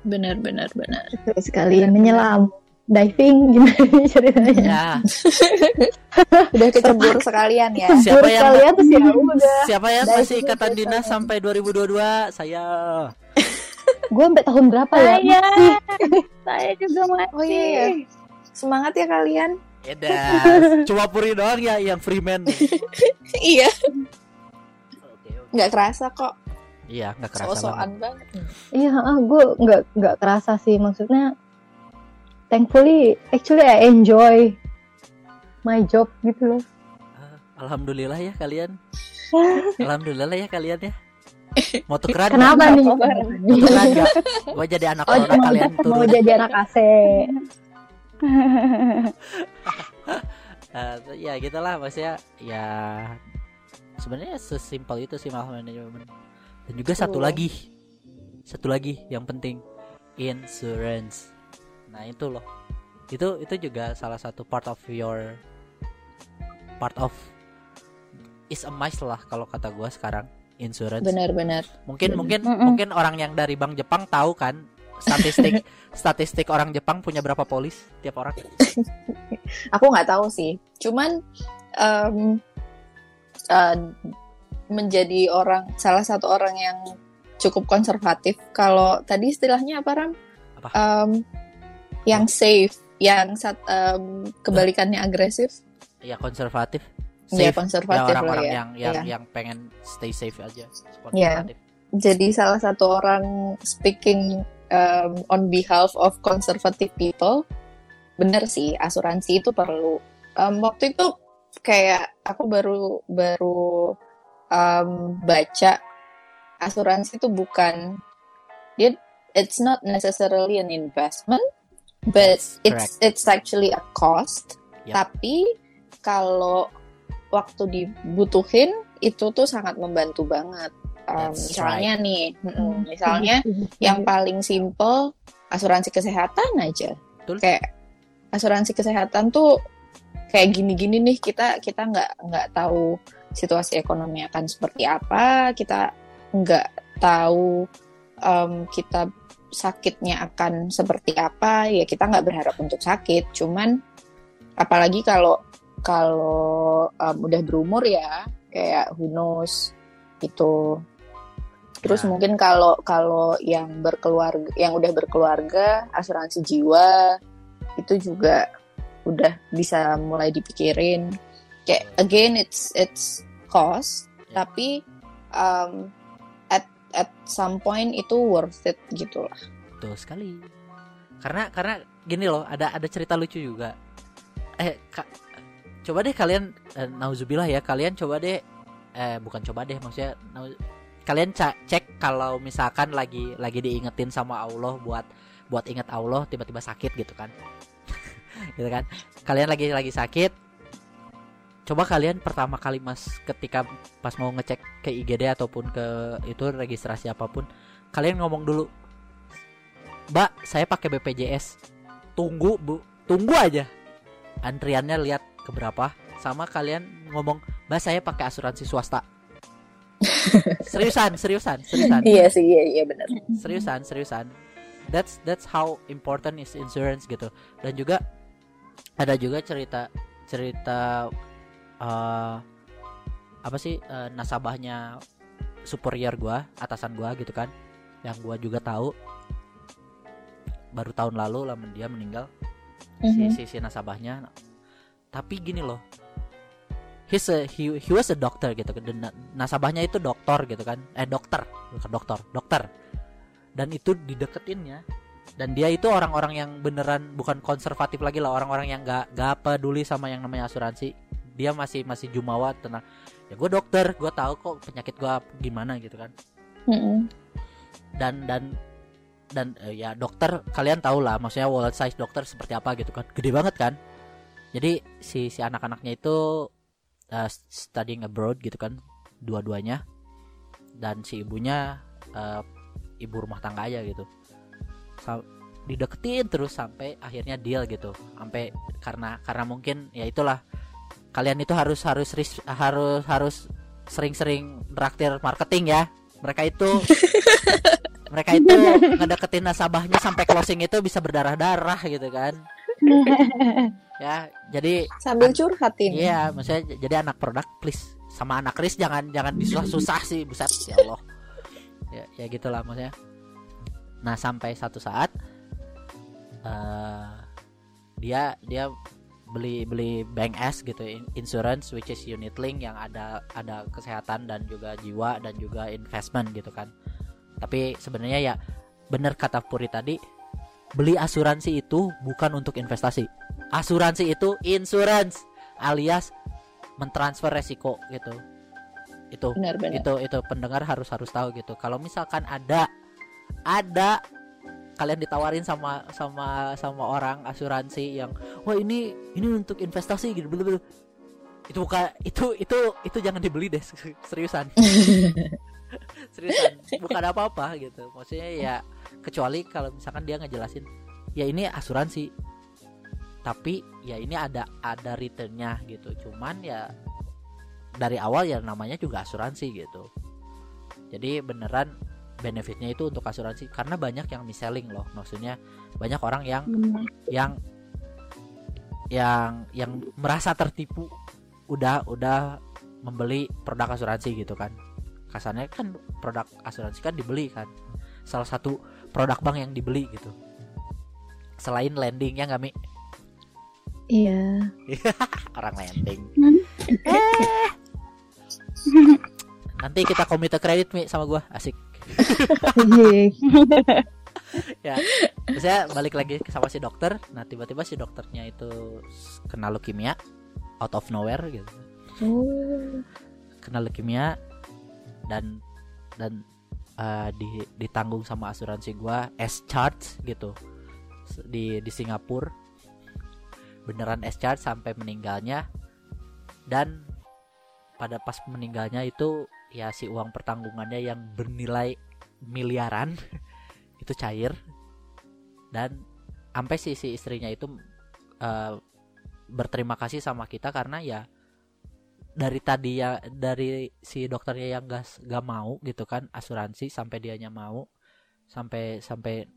Benar benar benar. Betul sekali menyelam diving gimana nih ceritanya ya Udah kecebur sekalian ya. siapa yang kalian tuh ya udah siapa yang masih ikatan sampai dinas sampai 2022 saya gue sampai tahun berapa ya saya saya juga masih Oh iya ya. Semangat ya kalian. Edas cuma puri doang ya yang freeman iya. Oke, oke. Nggak kerasa kok. iya nggak kerasa banget So-soan banget. Iya, ah, gue nggak nggak kerasa sih maksudnya. Thankfully, actually I enjoy my job gitu loh. Ah, alhamdulillah ya kalian. Alhamdulillah ya kalian ya. Mau tukeran Kenapa nih? mau tukeran nggak? Gue jadi anak Oh, corona mau, kalian mau turun. jadi anak AC. Eh, ya gitulah maksudnya ya sebenarnya sesimpel itu sih malah manajemen. Dan juga satu lagi satu lagi yang penting insurance nah itu loh itu itu juga salah satu part of your part of is a must lah kalau kata gua sekarang insurance Benar-benar. mungkin Bener. mungkin Mm-mm. mungkin orang yang dari bank Jepang tahu kan statistik statistik orang Jepang punya berapa polis tiap orang Aku nggak tahu sih. Cuman em, eh, menjadi orang salah satu orang yang cukup konservatif. Kalau tadi istilahnya apa Ram? Apa? Em, yang safe, yang sat, em, kebalikannya agresif. ya konservatif Ya Safe. konservatif ya orang-orang ya. yang yang Iya. yang pengen stay safe aja Iya. konservatif Jadi salah satu orang speaking um, on behalf of conservative people, bener sih asuransi itu perlu. Um, waktu itu kayak aku baru baru um, baca asuransi itu bukan dia it's not necessarily an investment, but That's it's it's actually a cost. Yep. Tapi kalau waktu dibutuhin itu tuh sangat membantu banget. Um, That's misalnya nih, mm-mm, Hmm. misalnya yang paling simple asuransi kesehatan aja. Betul. Kayak asuransi kesehatan tuh kayak gini-gini nih kita kita nggak nggak tahu situasi ekonomi akan seperti apa, kita nggak tahu em, kita sakitnya akan seperti apa, ya kita nggak berharap untuk sakit. Cuman apalagi kalau kalau em, udah berumur ya, kayak who knows gitu. Terus Ya. mungkin kalau kalau yang berkeluarga, yang udah berkeluarga, asuransi jiwa itu juga udah bisa mulai dipikirin. Kayak again it's it's cost, Ya. tapi um, at some point itu worth it gitu lah. betul sekali. Karena karena gini loh ada ada cerita lucu juga. Eh Kak, coba deh kalian eh, nauzubillah ya kalian coba deh eh bukan coba deh maksudnya nau- kalian cek kalau misalkan lagi lagi diingetin sama Allah buat buat ingat Allah tiba-tiba sakit gitu kan. Gitu kan. Kalian lagi lagi sakit coba kalian pertama kali mas ketika pas mau ngecek ke IGD ataupun ke itu registrasi apa pun kalian ngomong dulu Mbak saya pakai BPJS tunggu bu. Tunggu aja. Antriannya lihat keberapa sama kalian ngomong Mbak saya pakai asuransi swasta. Seriusan seriusan seriusan. Iya sih, iya iya benar. seriusan seriusan. That's that's how important is insurance gitu. Dan juga ada juga cerita cerita eh, apa sih eh, nasabahnya superior gua atasan gua gitu kan yang gua juga tahu. Baru tahun lalu lah dia meninggal Mhm. si, si si nasabahnya. Tapi gini loh he's a, he, he was a doctor gitu kan Dan na- nasabahnya itu dokter gitu kan eh dokter bukan dokter dokter. Dan itu dideketinnya dan dia itu orang-orang yang beneran bukan konservatif lagi lah orang-orang yang gak gak peduli sama yang namanya asuransi dia masih masih jumawa tenang. Ya gue dokter gue tahu kok penyakit gue gimana gitu kan. Mhm. dan dan dan eh, ya dokter kalian tahu lah maksudnya world size dokter seperti apa gitu kan. Gede banget kan. Jadi si si anak-anaknya itu eh, studying abroad gitu kan dua-duanya. Dan si ibunya eh, ibu rumah tangga aja gitu. Sa- dideketin terus sampai akhirnya deal gitu. Sampai karena karena mungkin ya itulah kalian itu harus harus harus harus sering-sering traktir marketing ya. Mereka itu mereka itu ngedeketin nasabahnya sampai closing itu bisa berdarah-darah gitu kan. Ya jadi Sambil curhatin. iya maksudnya jadi anak produk please. Sama anak Kris jangan jangan disusah-susah sih buset ya Allah. Ya ya gitulah maksudnya. Nah sampai satu saat eh dia dia beli beli bank S gitu in- insurance which is unit link yang ada ada kesehatan dan juga jiwa dan juga investment gitu kan. Tapi sebenarnya ya bener kata Puri tadi beli asuransi itu bukan untuk investasi. Asuransi itu insurance alias mentransfer resiko gitu. Itu Benar-benar. itu itu pendengar harus harus tahu gitu. Kalau misalkan ada ada kalian ditawarin sama sama sama orang asuransi yang wah ini ini untuk investasi gitu betul itu bukan itu itu itu jangan dibeli deh seriusan. Seriusan bukan apa apa gitu. Maksudnya ya kecuali kalau misalkan dia ngejelasin ya ini asuransi tapi ya ini ada ada returnnya gitu. Cuman ya dari awal ya namanya juga asuransi gitu. Jadi beneran benefitnya itu untuk asuransi karena banyak yang mis-selling loh maksudnya banyak orang yang Benar. yang yang yang merasa tertipu udah udah membeli produk asuransi gitu kan kasarnya kan produk asuransi kan dibeli kan salah satu produk bank yang dibeli gitu selain lending ya nggak mi Iya. orang lending Hmm. Eh. nanti kita komite kredit mi sama gua asik Iya. saya balik lagi ke sama si dokter nah tiba-tiba si dokternya itu s- kena leukemia out of nowhere gitu Oh. kena leukemia dan dan eh, di ditanggung sama asuransi gua S charge gitu di di Singapura beneran S charge sampai meninggalnya dan pada pas meninggalnya itu ya si uang pertanggungannya yang bernilai miliaran itu cair. Dan sampai si si istrinya itu eh, berterima kasih sama kita karena ya dari tadi ya dari si dokternya yang gak, gak mau gitu kan asuransi sampai dianya mau sampai sampai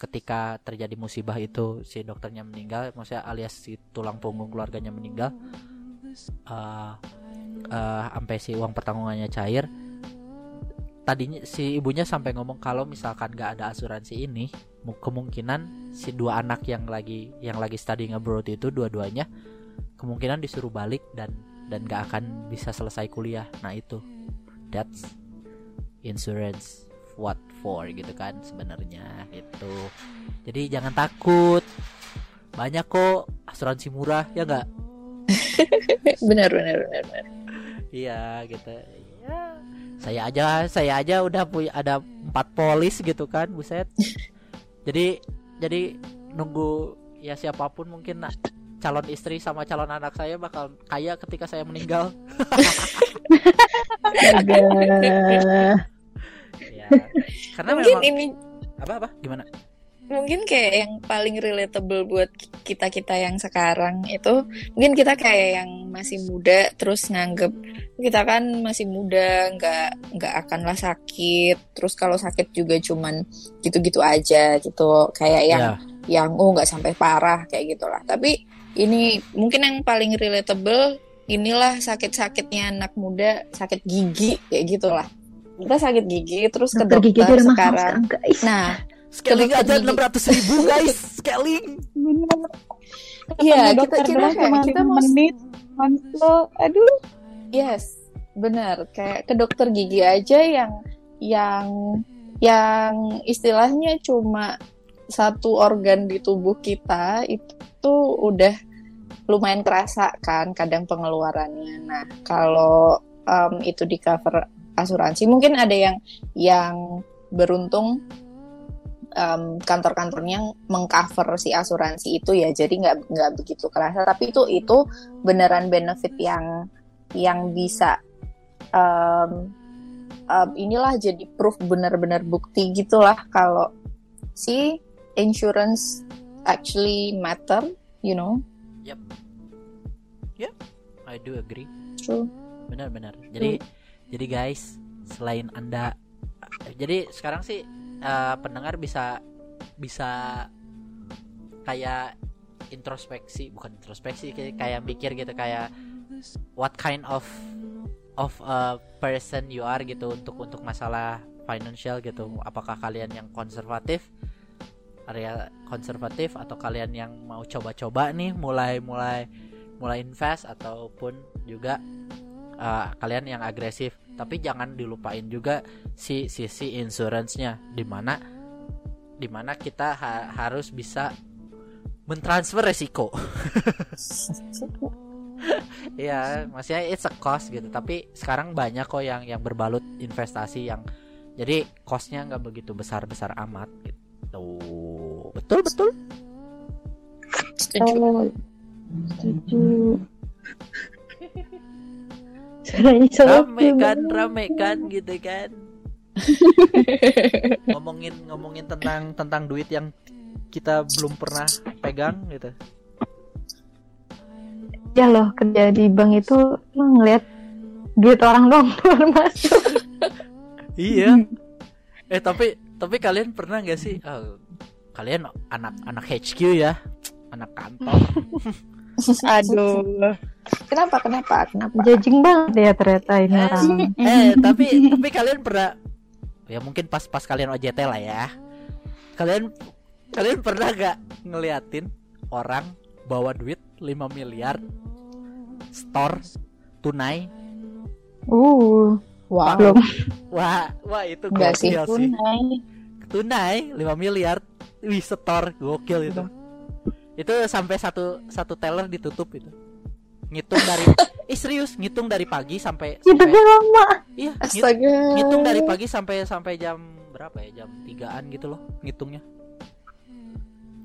ketika terjadi musibah itu si dokternya meninggal maksudnya alias si tulang punggung keluarganya meninggal eh eh, sampai si uang pertanggungannya cair tadinya si ibunya sampai ngomong kalau misalkan gak ada asuransi ini mu- kemungkinan si dua anak yang lagi yang lagi studying abroad itu dua-duanya kemungkinan disuruh balik dan dan gak akan bisa selesai kuliah. Nah itu. That's insurance what for gitu kan sebenarnya gitu. Jadi jangan takut. Banyak kok asuransi murah ya nggak? Benar benar benar benar. Iya gitu. Ya. Saya aja saya aja udah punya ada empat polis gitu kan, buset. jadi jadi nunggu ya siapa pun mungkin nak calon istri sama calon anak saya bakal kaya ketika saya meninggal. Ya. Karena Mungkin memang ini apa apa gimana? Mungkin kayak yang paling relatable buat kita kita yang sekarang itu mungkin kita kayak yang masih muda terus nganggep kita kan masih muda nggak nggak akanlah sakit. Terus kalau sakit juga cuman gitu-gitu aja gitu. Kayak yang Ya. yang oh nggak sampai parah kayak gitulah. Tapi ini mungkin yang paling relatable inilah sakit-sakitnya anak muda sakit gigi kayak gitulah. Kita sakit gigi terus ke Dokter gigi sekarang. sekarang guys. Nah, Scaling aja enam ratus ribu guys, scaling. Iya, Ketemu kita dokter kita kayak cuma kita mau menit konsul. Aduh. Yes, benar. Kayak ke dokter gigi aja yang yang yang istilahnya cuma satu organ di tubuh kita itu udah lumayan kerasa kan kadang pengeluarannya. Nah, kalau em, itu di cover asuransi mungkin ada yang yang beruntung em, kantor-kantornya mengcover si asuransi itu ya. Jadi nggak nggak begitu kerasa. Tapi itu itu beneran benefit yang yang bisa em, em, inilah jadi proof benar-benar bukti gitulah kalau si insurance actually matter you know? I do agree. true. Benar-benar. Jadi jadi guys, selain Anda jadi sekarang sih eh, pendengar bisa bisa kayak introspeksi, bukan introspeksi kayak kayak mikir gitu kayak what kind of of a person you are gitu untuk untuk masalah financial gitu. Apakah kalian yang konservatif area konservatif atau kalian yang mau coba-coba nih mulai mulai mulai invest ataupun juga uh, kalian yang agresif tapi jangan dilupain juga si sisi insurance-nya di mana di mana kita ha- harus bisa mentransfer resiko. Ya maksudnya it's a cost gitu. Tapi sekarang banyak kok yang yang berbalut investasi yang jadi costnya nggak begitu besar besar amat gitu. Betul betul? Setuju. Setuju. Suaranya rame selalu kan rame kan gitu kan. Ngomongin ngomongin tentang tentang duit yang kita belum pernah pegang gitu. Ya loh kerja di bank itu lo ngeliat duit orang dong keluar masuk. Iya. Eh tapi tapi kalian pernah nggak sih? Oh, kalian anak anak HQ ya? Anak kantor aduh. Kenapa kenapa kenapa? Judging banget ya ternyata ini Eh, orang. Eh tapi tapi kalian pernah ya mungkin pas pas kalian OJT lah ya. Kalian kalian pernah gak ngeliatin orang bawa duit 5 miliar store tunai? Uh wow belum. Wah wah itu sih gokil sih tunai. Tunai 5 miliar wih store gokil itu itu sampai satu satu teller ditutup itu. Ngitung dari ih serius ngitung dari pagi sampai sampai hidupnya lama iya astaga. ngitung dari pagi sampai sampai jam berapa ya? Jam tigaan gitu loh ngitungnya.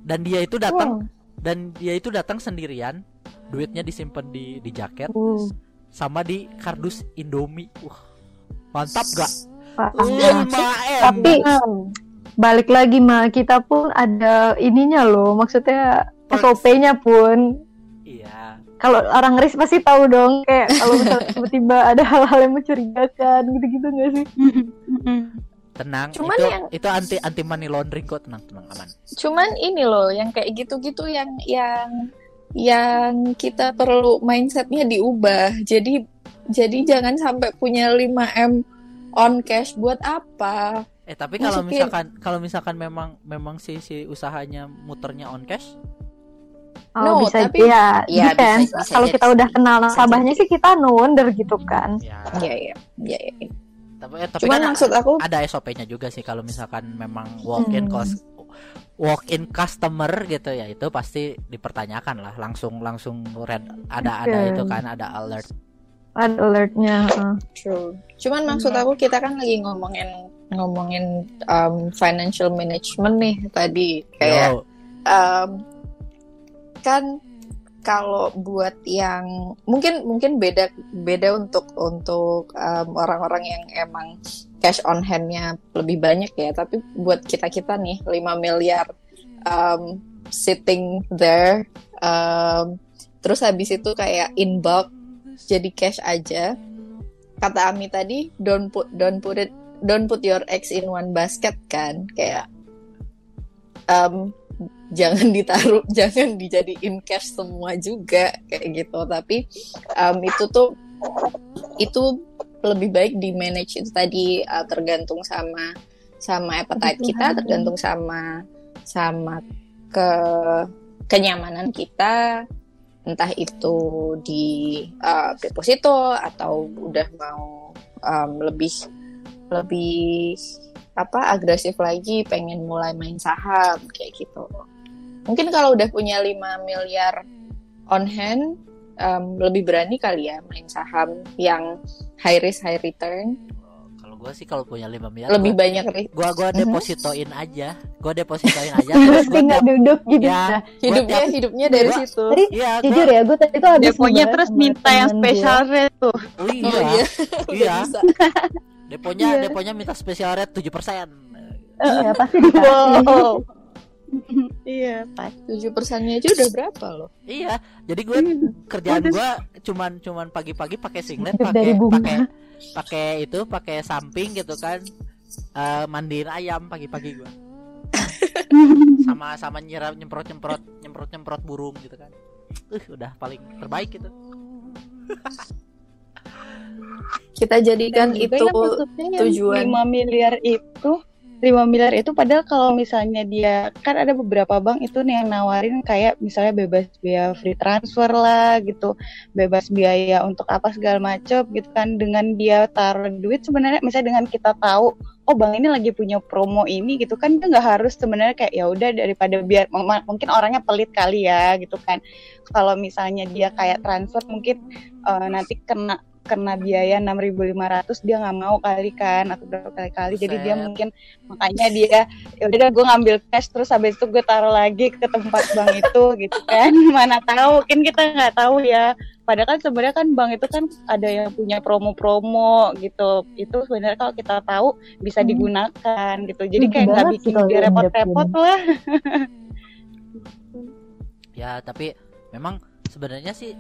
Dan dia itu datang dan dia itu datang sendirian. Duitnya disimpan di di jaket. Uh sama di kardus Indomie. Wah mantap gak. 5 m tapi balik lagi mah kita pun ada ininya loh. Maksudnya. SOP-nya pun. Iya. Kalau orang ngeris pasti tahu dong kayak kalau misalnya tiba-tiba ada hal-hal yang mencurigakan gitu-gitu nggak sih? Tenang Cuman itu yang- itu anti anti money laundering kok tenang tenang aman. Cuman ini loh yang kayak gitu-gitu yang yang yang kita perlu mindsetnya diubah. Jadi jadi jangan sampai punya 5 m on cash buat apa? Eh tapi kalau misalkan kalau misalkan memang memang si si usahanya muternya on cash oh No, bisa tapi- ya, Iya, depends. bisa- bisa kalau kita udah kenal nasabahnya sih kita no wonder gitu kan ya ya ya ya, ya. tapi eh, tapi cuman kan maksud aku ada SOP-nya juga sih kalau misalkan memang walk in Hmm. cost walk in customer gitu ya itu pasti dipertanyakan lah langsung langsung red ada ada Oke. itu kan ada alert ada alertnya heeh. True. Cuman maksud aku kita kan lagi ngomongin ngomongin um, financial management nih tadi kayak Yo, um, kan kalau buat yang mungkin mungkin beda beda untuk untuk um, orang-orang yang emang cash on hand-nya lebih banyak ya. Tapi buat kita kita nih 5 miliar um, sitting there um, terus habis itu kayak in bulk jadi cash aja. Kata Ami tadi don't put don't put it don't put your eggs in one basket kan. Kayak um, jangan ditaruh jangan dijadiin cash semua juga kayak gitu. Tapi um, itu tuh itu lebih baik di manage itu tadi uh, tergantung sama sama appetite kita, tergantung sama sama ke kenyamanan kita, entah itu di uh, deposito atau udah mau um, lebih lebih apa agresif lagi pengen mulai main saham kayak gitu. Mungkin kalau udah punya 5 miliar on hand um, lebih berani kali ya main saham yang high risk high return. Kalau gue sih kalau punya 5 miliar Lebih gua, banyak risk. gua gua Mhm. depositoin aja. Gua depositoin aja terus gua tinggal duduk gitu ya, ya. Hidupnya tiap- hidupnya dari gua- situ. Tadi Iya, gua, jujur ya, gue tadi tuh habis Deponya ngebahas terus minta yang temen special rate tuh. oh Oh iya, iya. iya. Deponya Iya. deponya minta special rate 7%. gua. Iya, pasti dikasih. Wow. iya, pas. Tujuh persennya aja udah berapa loh? Iya, jadi gue kerjaan gue cuman cuman pagi-pagi pakai singlet, pakai pakai pakai itu, pakai samping gitu kan, Eh mandiin ayam pagi-pagi gue, sama sama nyiram nyemprot nyemprot nyemprot nyemprot burung gitu kan, uh udah paling terbaik gitu. Kita jadikan Dan itu tujuan. 5 miliar itu 5 miliar itu padahal kalau misalnya dia kan ada beberapa bank itu nih yang nawarin kayak misalnya bebas biaya free transfer lah gitu bebas biaya untuk apa segala macam gitu kan. Dengan dia taruh duit sebenarnya misalnya dengan kita tahu oh bank ini lagi punya promo ini gitu kan dia nggak harus sebenarnya kayak ya udah daripada biar mungkin orangnya pelit kali ya gitu kan. Kalau misalnya dia kayak transfer mungkin eh, nanti kena kena biaya 6.500 dia nggak mau kali kan atau berapa kali kali jadi dia mungkin makanya dia ya udah gue ngambil cash terus habis itu gue taruh lagi ke tempat bank itu gitu kan. Mana tahu kan kita nggak tahu ya. Padahal kan sebenarnya kan bank itu kan ada yang punya promo-promo gitu. Itu sebenarnya kalau kita tahu bisa Hmm. digunakan gitu. Jadi kayak nggak bikin dia repot-repot lah. Ya tapi memang sebenarnya sih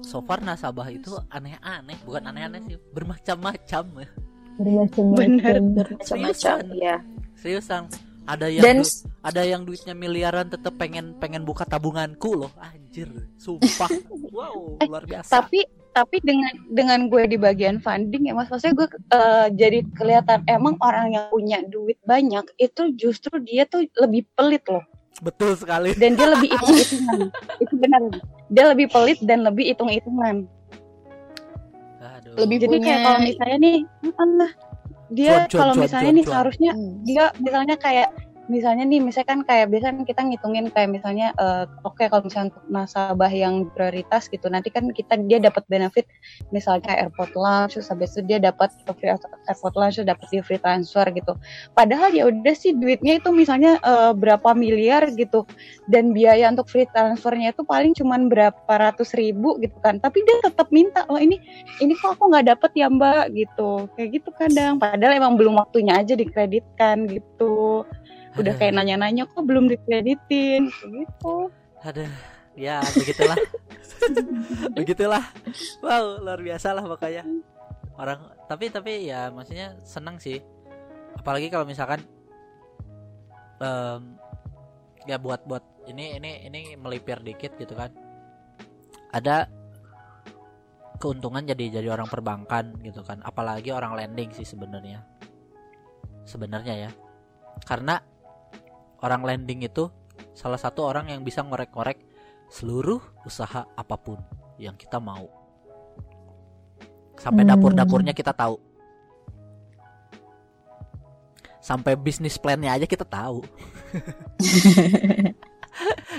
so far nasabah itu aneh-aneh, bukan aneh-aneh sih, bermacam-macam ya. Bermacam-macam. macam-macam ya. Seriusan, ada yang Dan du- ada yang duitnya miliaran tetap pengen pengen buka tabunganku loh, anjir, sumpah, wow, luar biasa. tapi tapi dengan dengan gue di bagian funding ya mas maksudnya gue eh, jadi kelihatan emang orang yang punya duit banyak itu justru dia tuh lebih pelit loh Betul sekali. dan dia lebih hitungan itu benar dia lebih pelit dan lebih hitung hitungan Aduh. Lebih jadi Punya- kayak kalau misalnya nih ah, dia Cuan, cuan, kalau cuan, misalnya cuan, nih cuan. seharusnya Hmm. dia misalnya kayak misalnya nih misalnya kan kayak biasanya kita ngitungin kayak misalnya eh, oke kalau misalnya untuk nasabah yang prioritas gitu nanti kan kita dia dapat benefit misalnya airport lunch terus habis itu dia dapat free airport terus dapat free transfer gitu. Padahal ya udah sih duitnya itu misalnya eh, berapa miliar gitu dan biaya untuk free transfernya itu paling cuman berapa ratus ribu gitu kan. Tapi dia tetap minta oh ini ini kok aku nggak dapet ya mbak? gitu. Kayak gitu kadang. Padahal emang belum waktunya aja dikreditkan gitu udah kayak nanya-nanya kok belum dikreditin gitu Aduh, ya begitulah. begitulah. Wow, luar biasa lah pokoknya. Orang tapi tapi ya maksudnya senang sih. Apalagi kalau misalkan em, ya buat buat ini ini ini melipir dikit gitu kan. Ada keuntungan jadi jadi orang perbankan gitu kan. Apalagi orang lending sih sebenarnya. Sebenarnya ya. Karena orang lending itu salah satu orang yang bisa ngorek-ngorek seluruh usaha apa pun yang kita mau. Sampai Hmm. dapur-dapurnya kita tahu. Sampai bisnis plannya aja kita tahu.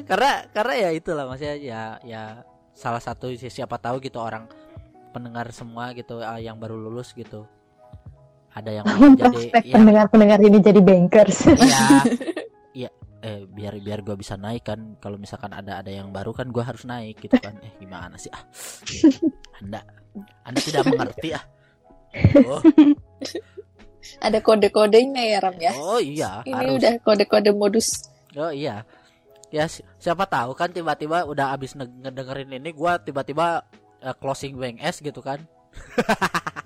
karena karena ya itulah maksudnya ya ya salah satu si- siapa tahu gitu orang pendengar semua gitu ah, yang baru lulus gitu. Ada yang jadi ya, pendengar-pendengar ini jadi bankers. Iya. Eh biar biar gua bisa naik kan. Kalau misalkan ada ada yang baru kan gua harus naik gitu kan. Eh gimana sih ah? Anda Anda tidak mengerti ah. Oh, Ada kode-kodenya ya Ram ya. oh iya, Ini harus. udah kode-kode modus. Oh iya. Ya si- siapa tahu kan tiba-tiba udah abis nge- ngedengerin ini gua tiba-tiba eh, closing bank S gitu kan.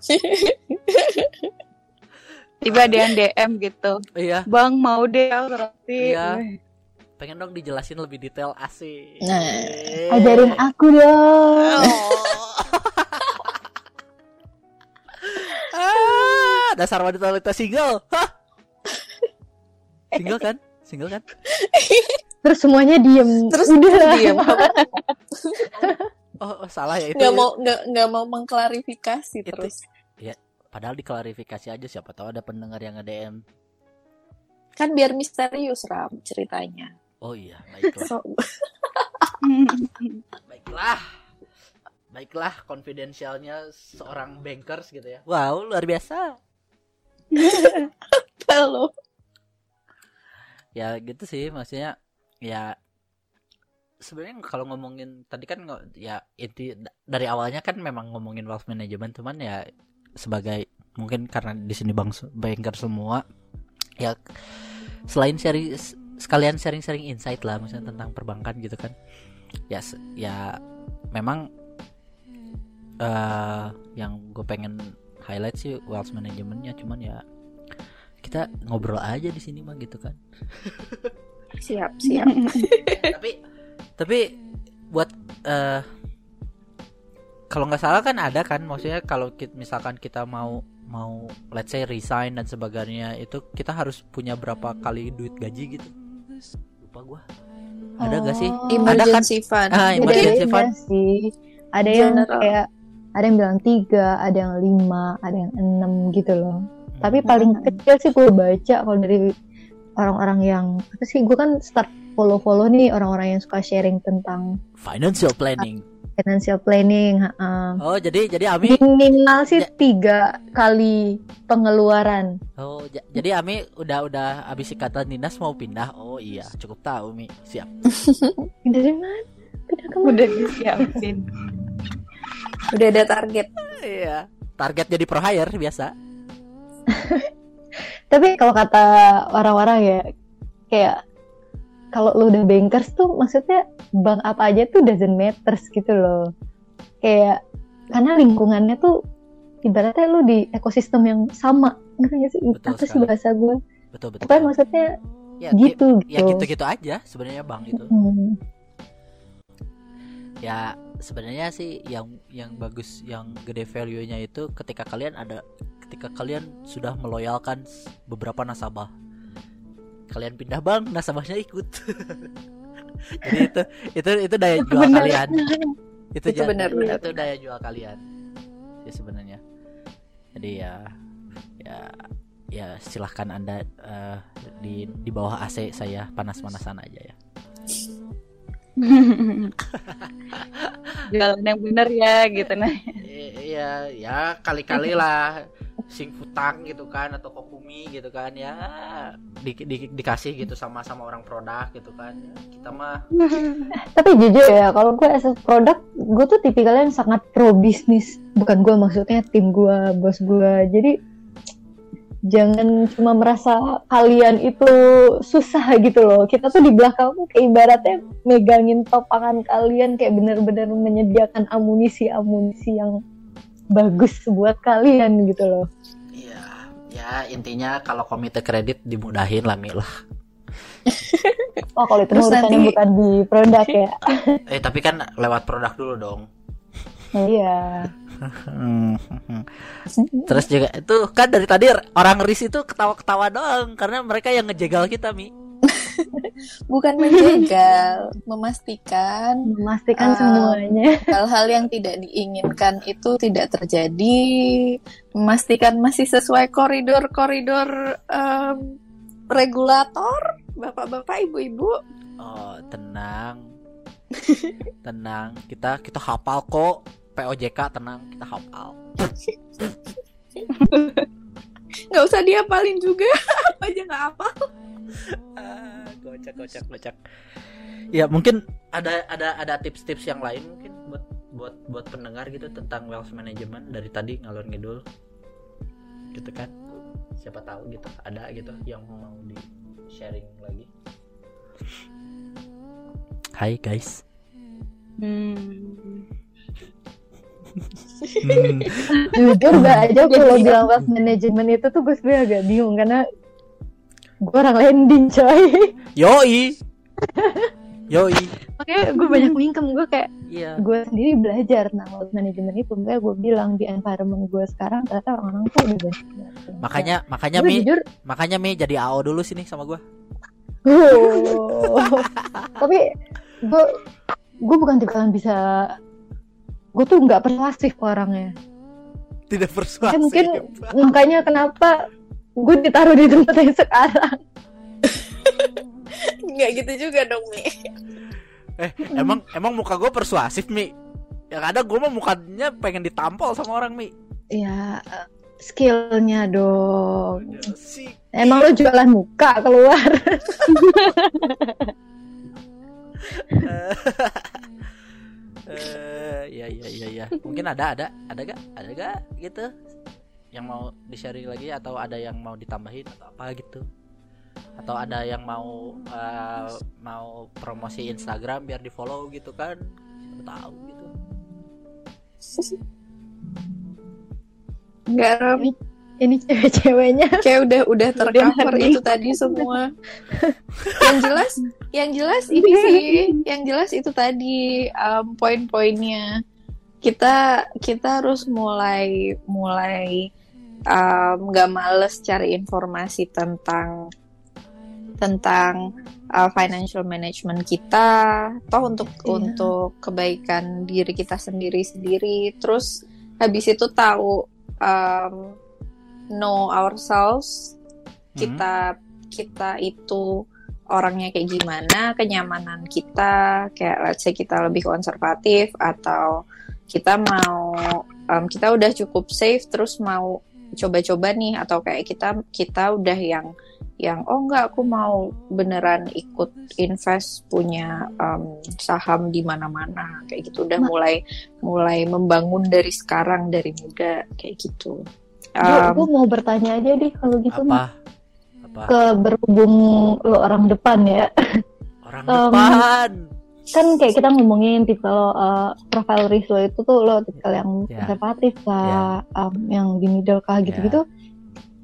tiba ada yang DM gitu Iya. bang mau deh roti Iya. Pengen dong dijelasin lebih detail asik. Nah. Eh. Ajarin aku dong. ah, dasar wanita-wanita single. Hah? Single kan? Single kan? Terus semuanya diem. Terus udah lah. diam. Oh, oh, salah ya itu. Nggak mau nggak nggak mau mengklarifikasi terus. Padahal diklarifikasi aja siapa tahu ada pendengar yang nge-DM. Kan biar misterius ram ceritanya. Oh iya, baiklah. So, Baiklah. Baiklah, konfidensialnya seorang bankers gitu ya. Wow, luar biasa. lo. Ya gitu sih, maksudnya ya sebenarnya kalau ngomongin tadi kan ya inti da- dari awalnya kan memang ngomongin wealth management cuman ya sebagai mungkin karena di sini bang banker semua ya selain sharing sekalian sharing-sharing insight lah maksudnya tentang perbankan gitu kan ya ya memang eh yang gue pengen highlight sih wealth managementnya cuman ya kita ngobrol aja di sini mah gitu kan Siap siap. tapi tapi buat eh kalau nggak salah kan ada kan maksudnya kalau kita, misalkan kita mau mau let's say resign dan sebagainya itu kita harus punya berapa kali duit gaji gitu lupa gua ada gak sih Oh. ada kan fund. Ah, Mungkin emergency Beda-beda fund. sih. Ada yang General. kayak ada yang bilang tiga, ada yang lima, ada yang enam gitu loh. Tapi paling kecil sih gue baca kalau dari orang-orang yang apa sih gue kan start follow-follow nih orang-orang yang suka sharing tentang financial planning financial planning. ha-ha. oh jadi jadi Ami Minimal sih Ya. tiga kali pengeluaran. oh ja- jadi Ami udah udah habis ikatan dinas mau pindah oh iya cukup tahu Mi siap Dari mana? Pindah ke mana? Udah disiapin. Udah ada target. iya target jadi pro hire biasa Tapi kalau kata orang-orang ya kayak kalau lu udah bankers tuh maksudnya bank apa aja tuh doesn't matters gitu loh. Kayak karena lingkungannya tuh ibaratnya lu di ekosistem yang sama. Ngerti sih? Betul apa sih sekali. bahasa gue? betul betul Pokoknya maksudnya ya, gi- gitu gitu. ya gitu-gitu aja sebenarnya bang itu Hmm. ya sebenarnya sih yang yang bagus yang gede value-nya itu ketika kalian ada ketika kalian sudah meloyalkan beberapa nasabah kalian pindah bank nasabahnya ikut. Jadi itu itu itu daya jual Bener. kalian. Itu, Itu ja- benar-benar. itu daya jual kalian. Ya sebenarnya. Jadi ya ya ya silahkan anda eh, di di bawah AC saya panas-panasan aja ya. Jalan yang bener ya gitu nah. Iya, ya kali-kali lah sing futang gitu kan atau kokumi gitu kan ya di, di- dikasih gitu sama sama orang produk gitu kan kita mah Tapi jujur ya, kalau gue as produk, gue tuh tipikalnya yang sangat pro bisnis. Bukan gue maksudnya tim gue, bos gue. Jadi jangan cuma merasa kalian itu susah gitu loh. Kita tuh di belakang kayak ibaratnya megangin topangan kalian kayak bener-bener menyediakan amunisi-amunisi yang bagus buat kalian gitu loh. Iya, ya intinya kalau komite kredit dimudahin lah Mi lah. Oh kalau itu Terus urusannya nanti- bukan di produk ya. Eh tapi kan lewat produk dulu dong. Iya. Terus juga itu kan dari tadi orang ris itu ketawa-ketawa doang karena mereka yang ngejegal kita Mi. Bukan menjegal, memastikan Memastikan Ah. semuanya. hal-hal yang tidak diinginkan itu tidak terjadi, memastikan masih sesuai koridor-koridor em, regulator, bapak-bapak, ibu-ibu. Oh tenang, tenang kita kita hafal kok POJK tenang kita hafal. Nggak usah diapalin juga, apa aja nggak apa. Ah, kocak kocak kocak ya mungkin ada ada ada tips-tips yang lain mungkin buat buat buat pendengar gitu tentang wealth management dari tadi ngalor ngidul. Gitu kan? Siapa tahu gitu ada gitu yang mau di sharing lagi. Hai guys. Hmm. Hmm, jujur gak aja kalau bilang wealth management itu tuh gue sebenernya agak bingung karena gue orang landing coy. Yoi. Yoi. Makanya gue banyak mingkem gue kayak iya. gue sendiri belajar. Tentang wealth management itu makanya gue bilang di environment gue sekarang ternyata orang-orang tuh udah banyak makanya makanya gue mi jujur makanya mi jadi AO dulu sini sama gua. Oh. Tapi gue gue bukan tipe yang bisa gue tuh nggak persuasif orangnya. Tidak Ya, persuasif. mungkin makanya kenapa gue ditaruh di tempat yang sekarang. Nggak gitu juga dong, Mi. Eh, emang emang muka gue persuasif, Mi? Yang ada gue mah mukanya pengen ditampol sama orang, Mi. Ya skillnya dong. Si Emang lo jualan muka keluar? eh ya ya ya ya. Mungkin ada ada ada gak? Ada gak gitu? Yang mau di-sharing lagi atau ada yang mau ditambahin atau apa gitu? Atau ada yang mau eh, mau promosi Instagram biar di-follow gitu kan? Siapa tahu gitu. Nggak, Ram. Ini cewek-ceweknya. Kayak udah udah tercover itu tadi semua. yang jelas, yang jelas ini sih, yang jelas itu tadi um, poin-poinnya. Kita kita harus mulai mulai um, nggak males cari informasi tentang tentang uh, financial management kita, toh untuk Iya. untuk kebaikan diri kita sendiri sendiri. Terus habis itu tahu um, know ourselves kita kita itu orangnya kayak gimana kenyamanan kita kayak let's say kita lebih konservatif atau kita mau um, kita udah cukup safe terus mau coba-coba nih atau kayak kita kita udah yang yang oh enggak aku mau beneran ikut invest punya um, saham di mana-mana kayak gitu. Udah Ma- mulai mulai membangun dari sekarang dari muda kayak gitu. Gue Um, mau bertanya aja deh kalau gitu apa? Mah. apa? Ke berhubung lo orang depan ya. orang um, depan Kan kayak kita ngomongin tipe lo uh, profile risk lo itu tuh lo tipe yang Ya. konservatif kah, um, yang di middle kah Ya. gitu-gitu.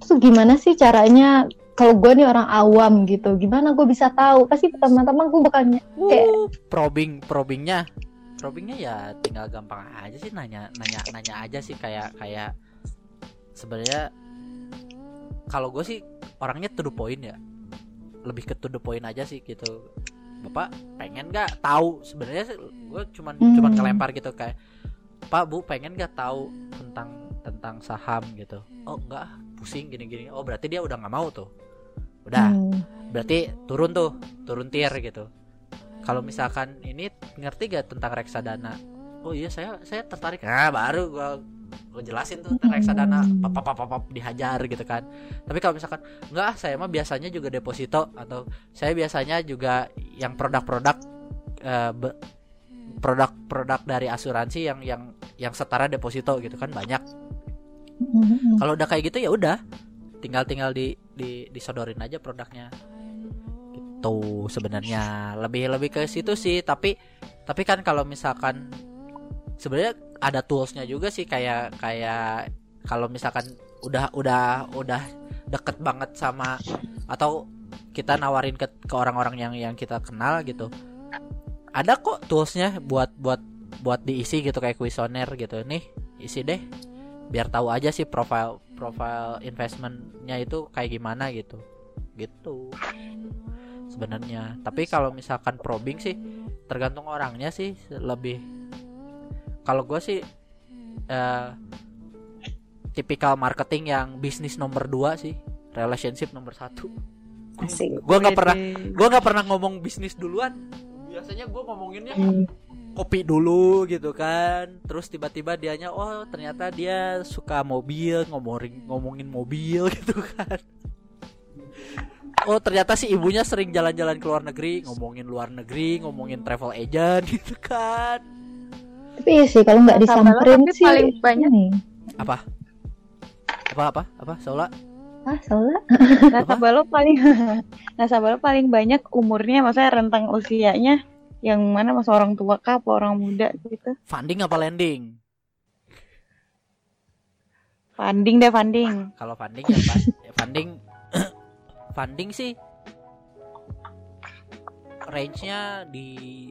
Terus gimana sih caranya kalau gue nih orang awam gitu, gimana gue bisa tahu? Pasti pertama-tama gue bukannya kayak Uh, probing probingnya probingnya ya tinggal gampang aja sih nanya nanya nanya aja sih kayak kayak sebenarnya kalau gue sih orangnya to the point ya lebih ke to the point aja sih gitu bapak pengen nggak tahu? Sebenarnya gue cuman Hmm. cuman ngelempar gitu kayak pak bu pengen nggak tahu tentang tentang saham? gitu. Oh enggak pusing gini gini oh berarti dia udah nggak mau tuh. Udah hmm, berarti turun tuh turun tier gitu. Kalau misalkan ini ngerti gak tentang reksadana? Oh iya saya saya tertarik. Nah baru gua gua jelasin tuh reksadana pap pap pap, pap, dihajar gitu kan. Tapi kalau misalkan enggak saya mah biasanya juga deposito atau saya biasanya juga yang produk-produk be- produk-produk dari asuransi yang yang yang setara deposito gitu kan banyak. Hmm, hmm. kalau udah kayak gitu ya udah tinggal tinggal di, di disodorin aja produknya. Gitu sebenarnya. Lebih lebih ke situ sih tapi tapi kan kalau misalkan sebenarnya ada toolsnya juga sih kayak kayak kalau misalkan udah udah udah deket banget sama atau kita nawarin ke ke orang-orang yang yang kita kenal gitu. Ada kok toolsnya buat buat buat diisi gitu kayak kuesioner gitu. Nih isi deh. Biar tahu aja sih profile profile investmentnya itu kayak gimana gitu. Gitu. Sebenarnya. Tapi kalau misalkan probing sih tergantung orangnya sih. Lebih kalau gue sih eh, tipikal marketing yang bisnis nomor 2 sih. Relationship nomor satu. Gue nggak pernah gue nggak pernah ngomong bisnis duluan. Biasanya gue ngomonginnya kopi dulu gitu kan. Terus tiba-tiba dianya oh ternyata dia suka mobil ngomongin ngomongin mobil gitu kan. Oh ternyata si ibunya sering jalan-jalan ke luar negeri ngomongin luar negeri ngomongin travel agent gitu kan Tapi iya sih kalau nggak disamperin tapi sih paling banyak- ini. apa? Apa apa? Apa? Saula Ah, salah. nasabah lo paling nasabah lo paling banyak umurnya maksudnya rentang usianya yang mana masa orang tua kah apa orang muda gitu. Funding apa lending? Funding deh funding. Kalau funding ya, ya funding funding sih range-nya di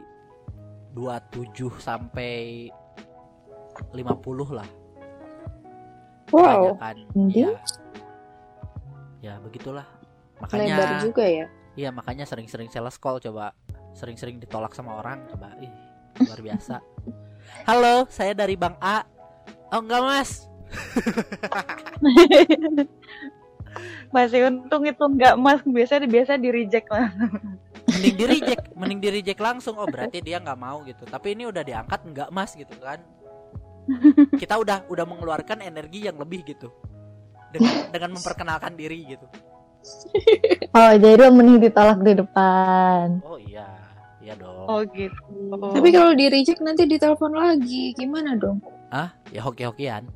27 sampai 50 lah Wow, kan Funding? ya ya begitulah lebar makanya juga ya. Iya makanya sering-sering sales call coba sering-sering ditolak sama orang coba ih luar biasa. Halo, saya dari Bang A. Oh enggak mas, Masih untung itu nggak mas, biasa biasa di reject lah. mending di reject, mending di reject langsung. Oh berarti dia nggak mau gitu. Tapi ini udah diangkat enggak mas gitu kan? Kita udah udah mengeluarkan energi yang lebih gitu dengan dengan memperkenalkan diri gitu. Oh, jadi lo mending ditolak di depan. Oh iya, iya dong. Oh gitu. Tapi kalau di reject nanti ditelepon lagi, gimana dong? Ah, ya hoki-hokian.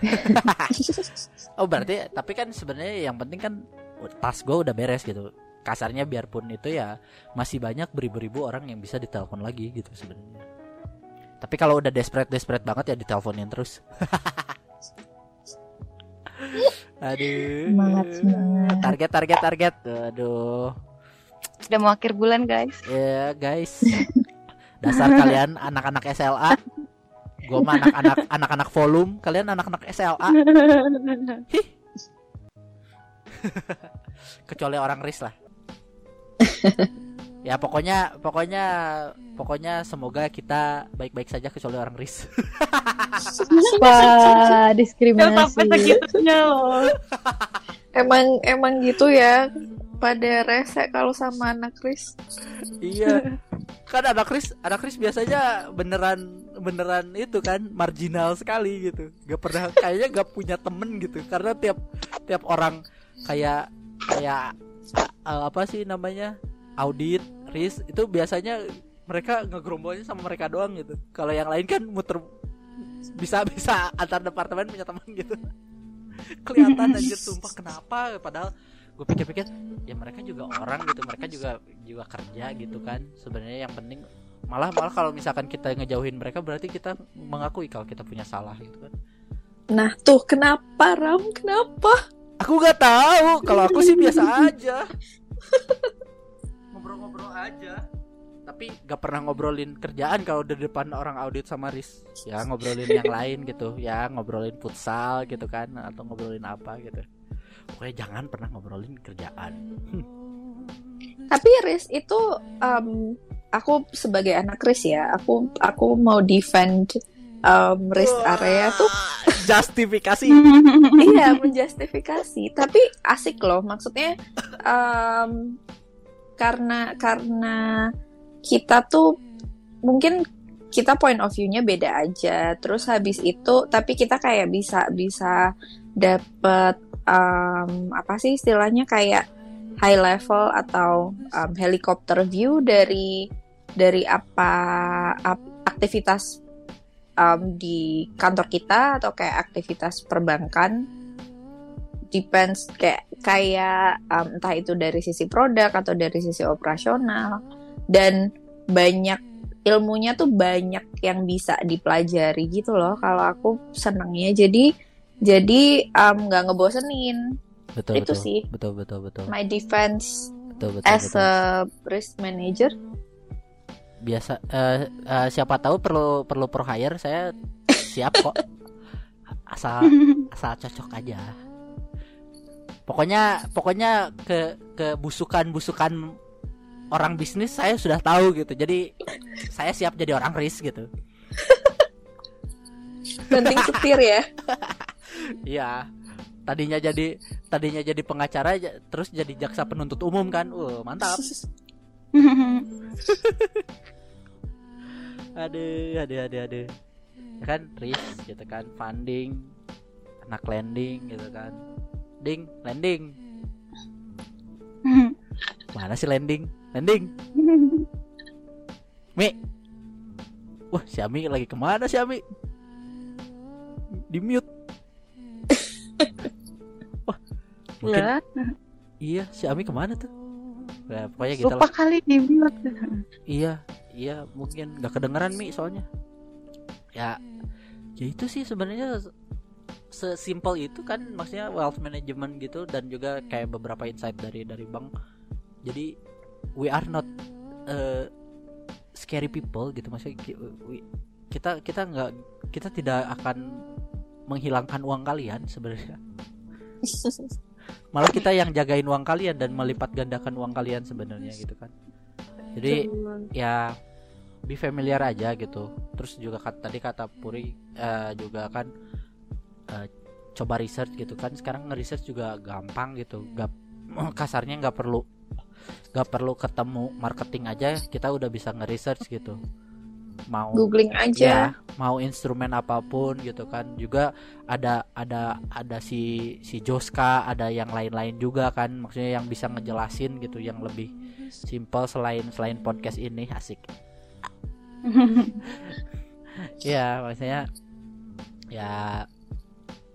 oh berarti tapi kan sebenarnya yang penting kan tas gue udah beres gitu. Kasarnya biarpun itu ya masih banyak beribu-ribu orang yang bisa ditelepon lagi gitu sebenarnya. Tapi kalau udah desperate desperate banget ya diteleponin terus. Aduh. Semangat, semangat. Target target target. Aduh. Udah mau akhir bulan guys. Ya guys. Dasar kalian anak-anak SLA. Gue mah anak-anak anak-anak volume, kalian anak-anak SLA. Hih. Kecuali orang RIS lah. Ya pokoknya pokoknya pokoknya semoga kita baik-baik saja kecuali orang RIS. Wah, diskriminasi. segitunya loh. Emang emang gitu ya pada rese kalau sama anak Kris. iya. Kan anak RIS, anak RIS biasanya beneran beneran itu kan marginal sekali gitu. Gak pernah kayaknya gak punya temen gitu karena tiap tiap orang kayak kayak a- apa sih namanya audit RIS itu biasanya mereka ngegerombolnya sama mereka doang gitu. Kalau yang lain kan muter bisa bisa antar departemen punya teman gitu. Kelihatan anjir sumpah kenapa padahal gue pikir-pikir ya mereka juga orang gitu mereka juga juga kerja gitu kan sebenarnya yang penting malah malah kalau misalkan kita ngejauhin mereka berarti kita mengakui kalau kita punya salah gitu kan Nah tuh kenapa Ram? Kenapa? Aku nggak tahu. Kalau aku sih biasa aja. Ngobrol-ngobrol aja. Tapi nggak pernah ngobrolin kerjaan kalau di depan orang audit sama Riz. Ya ngobrolin yang lain gitu. Ya ngobrolin futsal gitu kan atau ngobrolin apa gitu. Pokoknya jangan pernah ngobrolin kerjaan. Tapi Riz itu em, aku sebagai anak Riz ya, aku aku mau defend em, Riz area tuh. Justifikasi. Iya menjustifikasi. Tapi asik loh maksudnya em, karena karena kita tuh mungkin kita point of view-nya beda aja. Terus habis itu tapi kita kayak bisa bisa dapet em, apa sih istilahnya kayak high level atau em, helicopter view dari dari apa ap- aktivitas um, di kantor kita atau kayak aktivitas perbankan depends kayak kayak um, entah itu dari sisi produk atau dari sisi operasional. Dan banyak ilmunya tuh banyak yang bisa dipelajari gitu loh kalau aku senengnya jadi jadi um, nggak ngebosenin. Betul Itu betul, sih. betul betul betul. My defense betul betul, as betul. a risk manager biasa eh, eh, siapa tahu perlu perlu pro hire saya siap kok. Asal asal cocok aja. Pokoknya pokoknya ke ke busukan busukan orang bisnis saya sudah tahu gitu. Jadi saya siap jadi orang risk gitu. Penting setir ya. Iya. Tadinya jadi tadinya jadi pengacara terus jadi jaksa penuntut umum kan. Uh mantap aduh aduh aduh aduh. Ya kan risk gitu kan funding anak landing gitu kan. Ding landing mana sih landing landing Mi. Wah si Ami lagi ke mana si Ami? Di mute. Wah mungkin iya si Ami ke mana tuh nah, pokoknya gitu lupa lah. kali di mute. iya iya mungkin nggak kedengeran Mi soalnya. Ya ya itu sih sebenarnya sesimpel itu kan maksudnya wealth management gitu dan juga kayak beberapa insight dari dari bank. Jadi we are not uh, scary people gitu maksudnya we- kita kita nggak kita tidak akan menghilangkan uang kalian sebenarnya malah kita yang jagain uang kalian dan melipat gandakan uang kalian sebenarnya gitu kan. Jadi ya be familiar aja gitu. Terus juga kat- tadi kata Puri eh, juga kan eh, coba research gitu kan. Sekarang nge-research juga gampang gitu. Gak kasarnya nggak perlu nggak perlu ketemu marketing aja. Kita udah bisa nge-research gitu mau Googling ya aja. mau instrumen apa pun gitu kan. Juga ada ada ada si si Joska ada yang lain-lain juga kan. Maksudnya yang bisa ngejelasin gitu yang lebih simple selain selain podcast ini. Asik. Ya maksudnya ya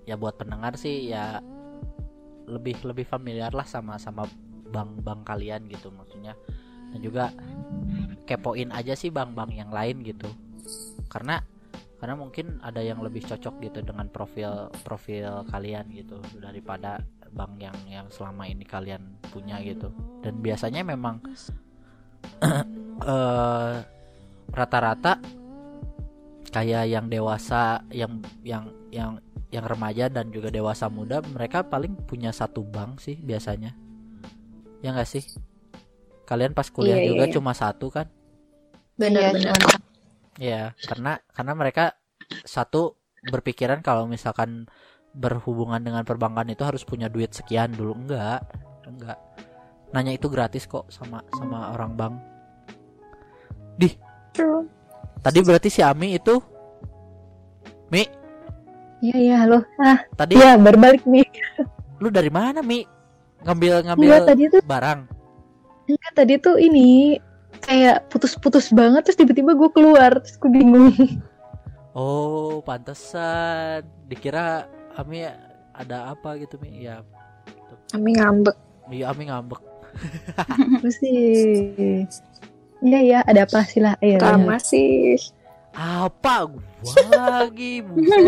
ya buat pendengar sih ya lebih lebih familiar lah sama sama bank-bank kalian gitu maksudnya dan juga kepoin aja sih bank-bank yang lain gitu. Karena karena mungkin ada yang lebih cocok gitu dengan profil profil kalian gitu daripada bank yang yang selama ini kalian punya gitu. Dan biasanya memang eh, rata-rata kayak yang dewasa yang yang yang yang remaja dan juga dewasa muda mereka paling punya satu bank sih biasanya. Ya nggak sih kalian pas kuliah Iya, juga iya. cuma satu kan Benar-benar. ya karena karena mereka satu berpikiran kalau misalkan berhubungan dengan perbankan itu harus punya duit sekian dulu enggak enggak nanya itu gratis kok sama sama orang bank True. tadi berarti si Ami itu Mi Iya iya halo. Ah tadi iya berbalik nih. lu dari mana Mi ngambil ngambil Enggak tadi tuh barang enggak tadi tuh ini kayak putus-putus banget terus tiba-tiba gue keluar terus gue bingung. oh pantesan dikira Ami ada apa gitu Mi ya Kami ngambek. Iya Ami ngambek Terus sih. Iya iya ada apa sih lah. Iya. iya. Lama sih. apa gua lagi buset.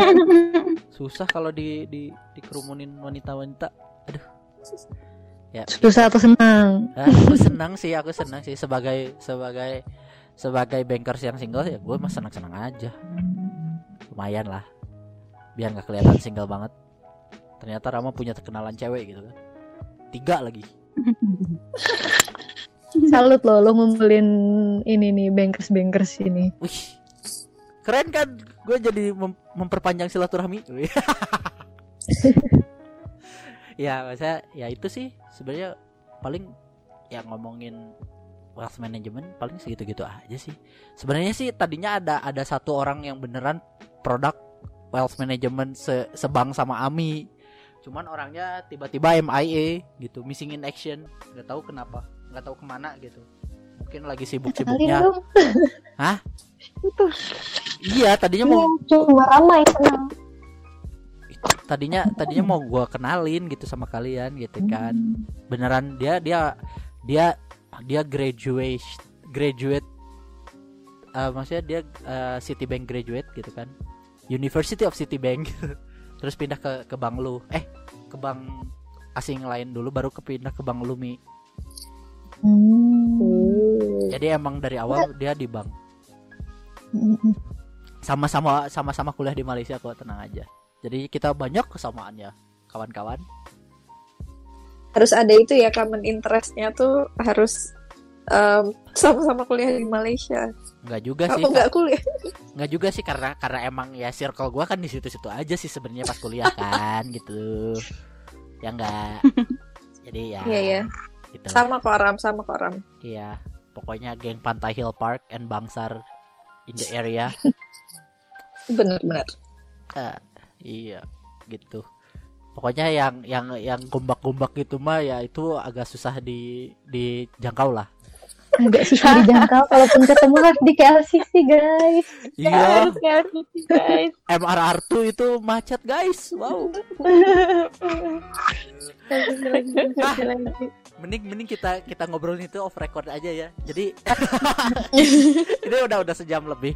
susah kalau di di dikerumunin wanita-wanita aduh ya. Susah atau senang? Ah, aku senang sih aku senang sih. Sebagai sebagai sebagai bankers yang single ya gue mah senang senang aja. Lumayan lah. Biar nggak kelihatan single banget. Ternyata Rama punya kenalan cewek gitu kan. Tiga lagi. Salut loh lo ngumpulin ini nih bankers bankers ini. wih keren kan? Gue jadi mem- memperpanjang silaturahmi ya masa ya itu sih sebenarnya paling yang ngomongin wealth management paling segitu-gitu aja sih sebenarnya sih tadinya ada ada satu orang yang beneran produk wealth management se sebang sama Ami cuman orangnya tiba-tiba MIA gitu missing in action nggak tahu kenapa nggak tahu ke mana gitu mungkin lagi sibuk-sibuknya. Hah? Itu. iya tadinya mau cuma ramai kenal. Tadinya tadinya mau gua kenalin gitu sama kalian gitu kan. Beneran dia dia dia dia graduate graduate eh, maksudnya dia eh, Citibank graduate gitu kan. University of Citibank. Terus pindah ke ke bank lu eh ke bank asing lain dulu baru kepindah ke bank lu mi. Hmm. jadi emang dari awal dia di bank. Sama-sama sama-sama kuliah di Malaysia kok tenang aja jadi kita banyak kesamaannya kawan-kawan Harus ada itu ya common interestnya tuh harus em, sama-sama kuliah di Malaysia. nggak juga sih Aku nggak kuliah. nggak juga sih karena karena emang ya circle gua kan di situ-situ aja sih sebenarnya pas kuliah kan gitu ya enggak jadi ya Iya ya. gitu Sama koram, sama koram. iya pokoknya geng Pantai Hill Park and Bangsar in the area Bener-bener. Ah, iya gitu. Pokoknya yang yang yang gombak-gombak gitu mah ya itu agak susah di dijangkau lah. Agak susah dijangkau kalaupun ketemu harus di KLC sih guys. iya. Guys. MRR2 itu macet guys. Wow. Mending mending kita kita ngobrolin itu off record aja ya. Jadi ini udah udah sejam lebih.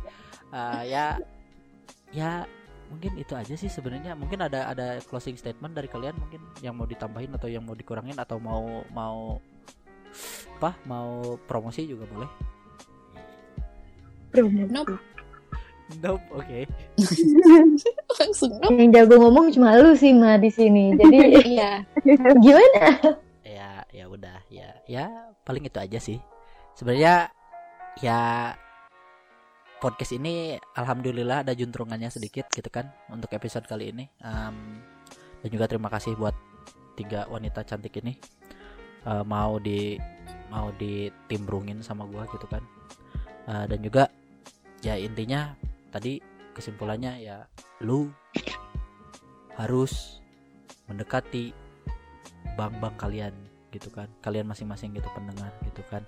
Eh, ya ya mungkin itu aja sih sebenarnya mungkin ada ada closing statement dari kalian mungkin yang mau ditambahin atau yang mau dikurangin atau mau mau apa mau promosi juga boleh Nope. nope oke langsung no. Yang jago ngomong cuma lu sih ma di sini. Jadi Iya. gimana? ya ya udah ya ya paling itu aja sih sebenarnya ya podcast ini alhamdulillah ada juntrungannya sedikit gitu kan untuk episode kali ini. Em, dan juga terima kasih buat tiga wanita cantik ini. Eh, mau di mau ditimbrungin sama gua gitu kan. Eh, dan juga ya intinya tadi kesimpulannya ya lu harus mendekati bank-bank kalian gitu kan. Kalian masing-masing gitu pendengar gitu kan.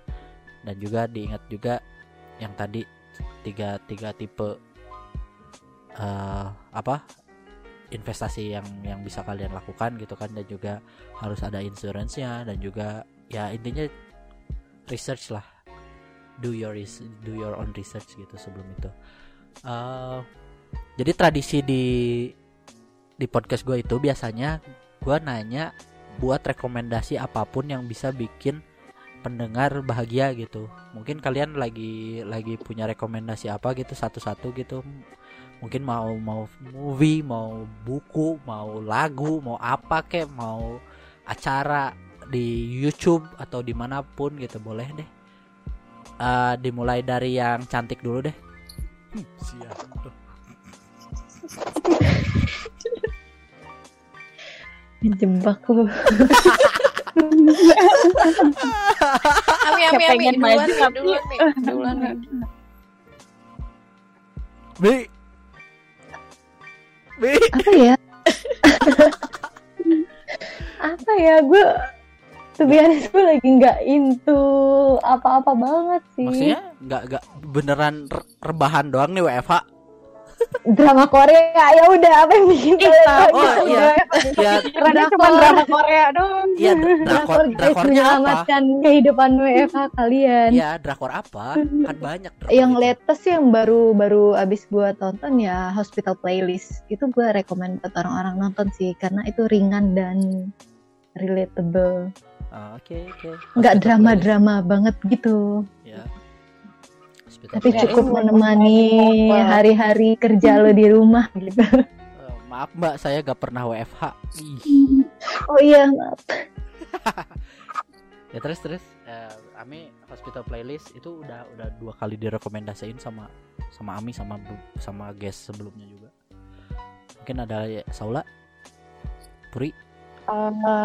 Dan juga diingat juga yang tadi tiga tiga tipe eh apa investasi yang yang bisa kalian lakukan gitu kan. Dan juga harus ada insurance-nya dan juga ya intinya research lah. Do your do your own research gitu sebelum itu. Eh, jadi tradisi di di podcast gue itu biasanya gue nanya buat rekomendasi apa pun yang bisa bikin pendengar bahagia gitu. Mungkin kalian lagi lagi punya rekomendasi apa gitu satu-satu gitu. Mungkin mau mau movie mau buku mau lagu mau apa kek mau acara di YouTube atau di mana pun gitu boleh deh. Eh, dimulai dari yang cantik dulu deh. Hmm, siap. Jebak lu. Ami ami ami pengen duluan nih, duluan nih, duluan nih. Bi Bi Apa ya? apa ya? Gue tuh honest gue lagi nggak into apa-apa banget sih. maksudnya nggak nggak beneran re- rebahan doang nih WFH drama Korea ya udah apa yang bikin kalian tahu. Oh, gitu? iya. ya Karena cuma drama Korea doang. Iya, dra- drakor drakornya apa? kehidupan WFH kalian. Iya, drakor apa? Kan banyak drakor Yang itu. latest yang baru baru abis gua tonton ya Hospital Playlist itu gua rekomend buat orang-orang nonton sih karena itu ringan dan relatable Ah, Oke, oke. nggak Hospital drama-drama banget gitu. Ya. Hospital tapi cukup menemani hari-hari kerja lo di rumah gitu Eh, maaf Mbak, saya gak pernah WFH. Ih. oh iya maaf Ya terus terus eh, Ami Hospital Playlist itu udah udah dua kali direkomendasiin sama sama Ami sama sama guest sebelumnya juga. Mungkin ada ya, Saula, Puri, Eh, apa?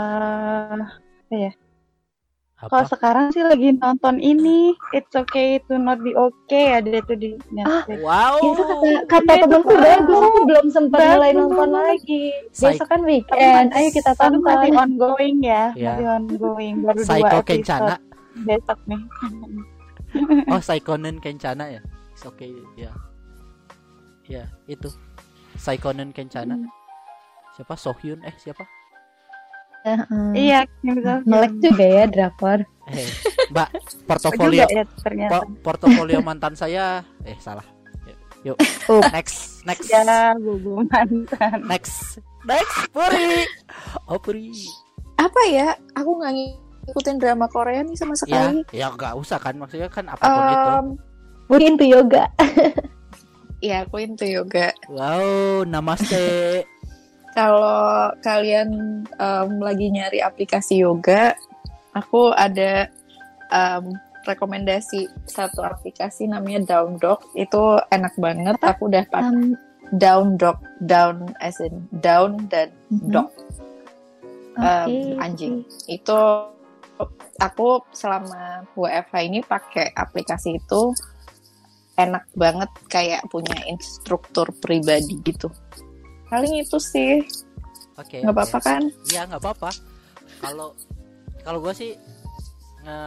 Kalau sekarang sih lagi nonton ini It's Okay to Not Be Okay ada itu di Ah, Netflix. Wow. itu kata kata Itu temanku bagus. aku belum sempat Bagus. mulai nonton lagi besok kan weekend ayo kita Tapi masih tonton ongoing ya, Iya. masih ongoing baru dua Psycho episode Kencana. besok nih. Oh, Psychonen Kencana ya. It's okay ya. Ya, itu. Psychonen Kencana. Siapa Sohyun? Eh, siapa? Heeh. Iya, melek juga ya drakor Eh, Mbak, juga portofolio ya ternyata. po- portofolio mantan saya eh salah. Yuk, yuk. Oh. next, next. Ya, gugu mantan. Next. Next, Puri. Oh, Puri. Apa ya? Aku nggak ngikutin drama Korea nih sama Ya, sekali. ya nggak usah kan maksudnya kan apa pun itu. Em, Gue into yoga ya aku into yoga. Wow, namaste. Kalau kalian em, lagi nyari aplikasi yoga, aku ada em, rekomendasi satu aplikasi namanya Down Dog. Itu enak banget. Aku udah pakai Um, Down Dog, down as in down dan mhm. dog. Um, anjing. Itu aku selama WFH ini pakai aplikasi itu enak banget kayak punya instruktur pribadi gitu. Paling itu sih Oke. nggak apa-apa oke. kan? Iya, nggak apa-apa. Kalau kalau gue sih nge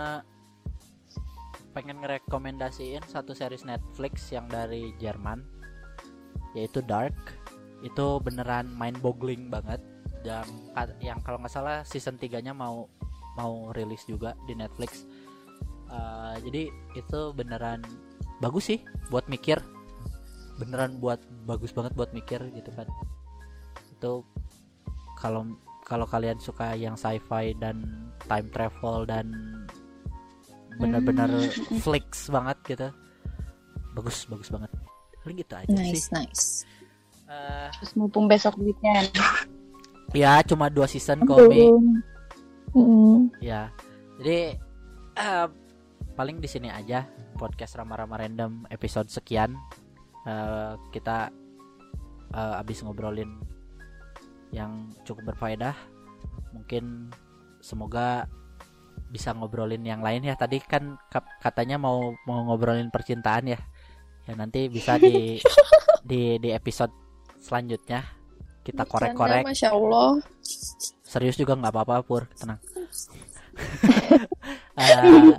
pengen ngerekomendasiin satu series Netflix yang dari Jerman yaitu Dark. Itu beneran mind boggling banget. Dan yang kalau nggak salah season 3-nya mau mau rilis juga di Netflix. Eh, jadi itu beneran bagus sih buat mikir. Beneran buat bagus banget buat mikir gitu kan. Itu kalau kalau kalian suka yang sci-fi dan time travel dan benar-benar flicks banget gitu bagus bagus banget paling gitu aja sih Nice, nice. Eh, Terus mumpung besok weekend. ya cuma dua season. Betul. Mm-mm. ya jadi eh, paling di sini aja podcast rama-rama random episode sekian Eh, kita eh, abis ngobrolin yang cukup berfaedah mungkin semoga bisa ngobrolin yang lain ya. Tadi kan katanya mau mau ngobrolin percintaan ya. Ya nanti bisa di di di episode selanjutnya kita korek-korek. Masya Allah. serius juga nggak apa-apa pur. Tenang. Eh,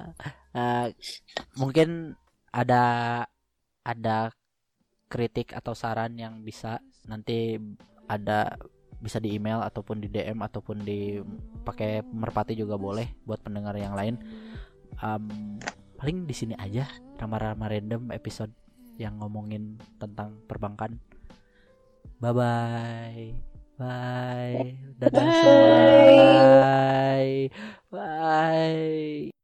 eh, mungkin ada ada kritik atau saran yang bisa nanti ada bisa di email ataupun di DM ataupun di pakai merpati juga boleh buat pendengar yang lain. Em, paling di sini aja rama-rama random episode yang ngomongin tentang perbankan. Bye. Bye bye. dadah semua. Bye. Bye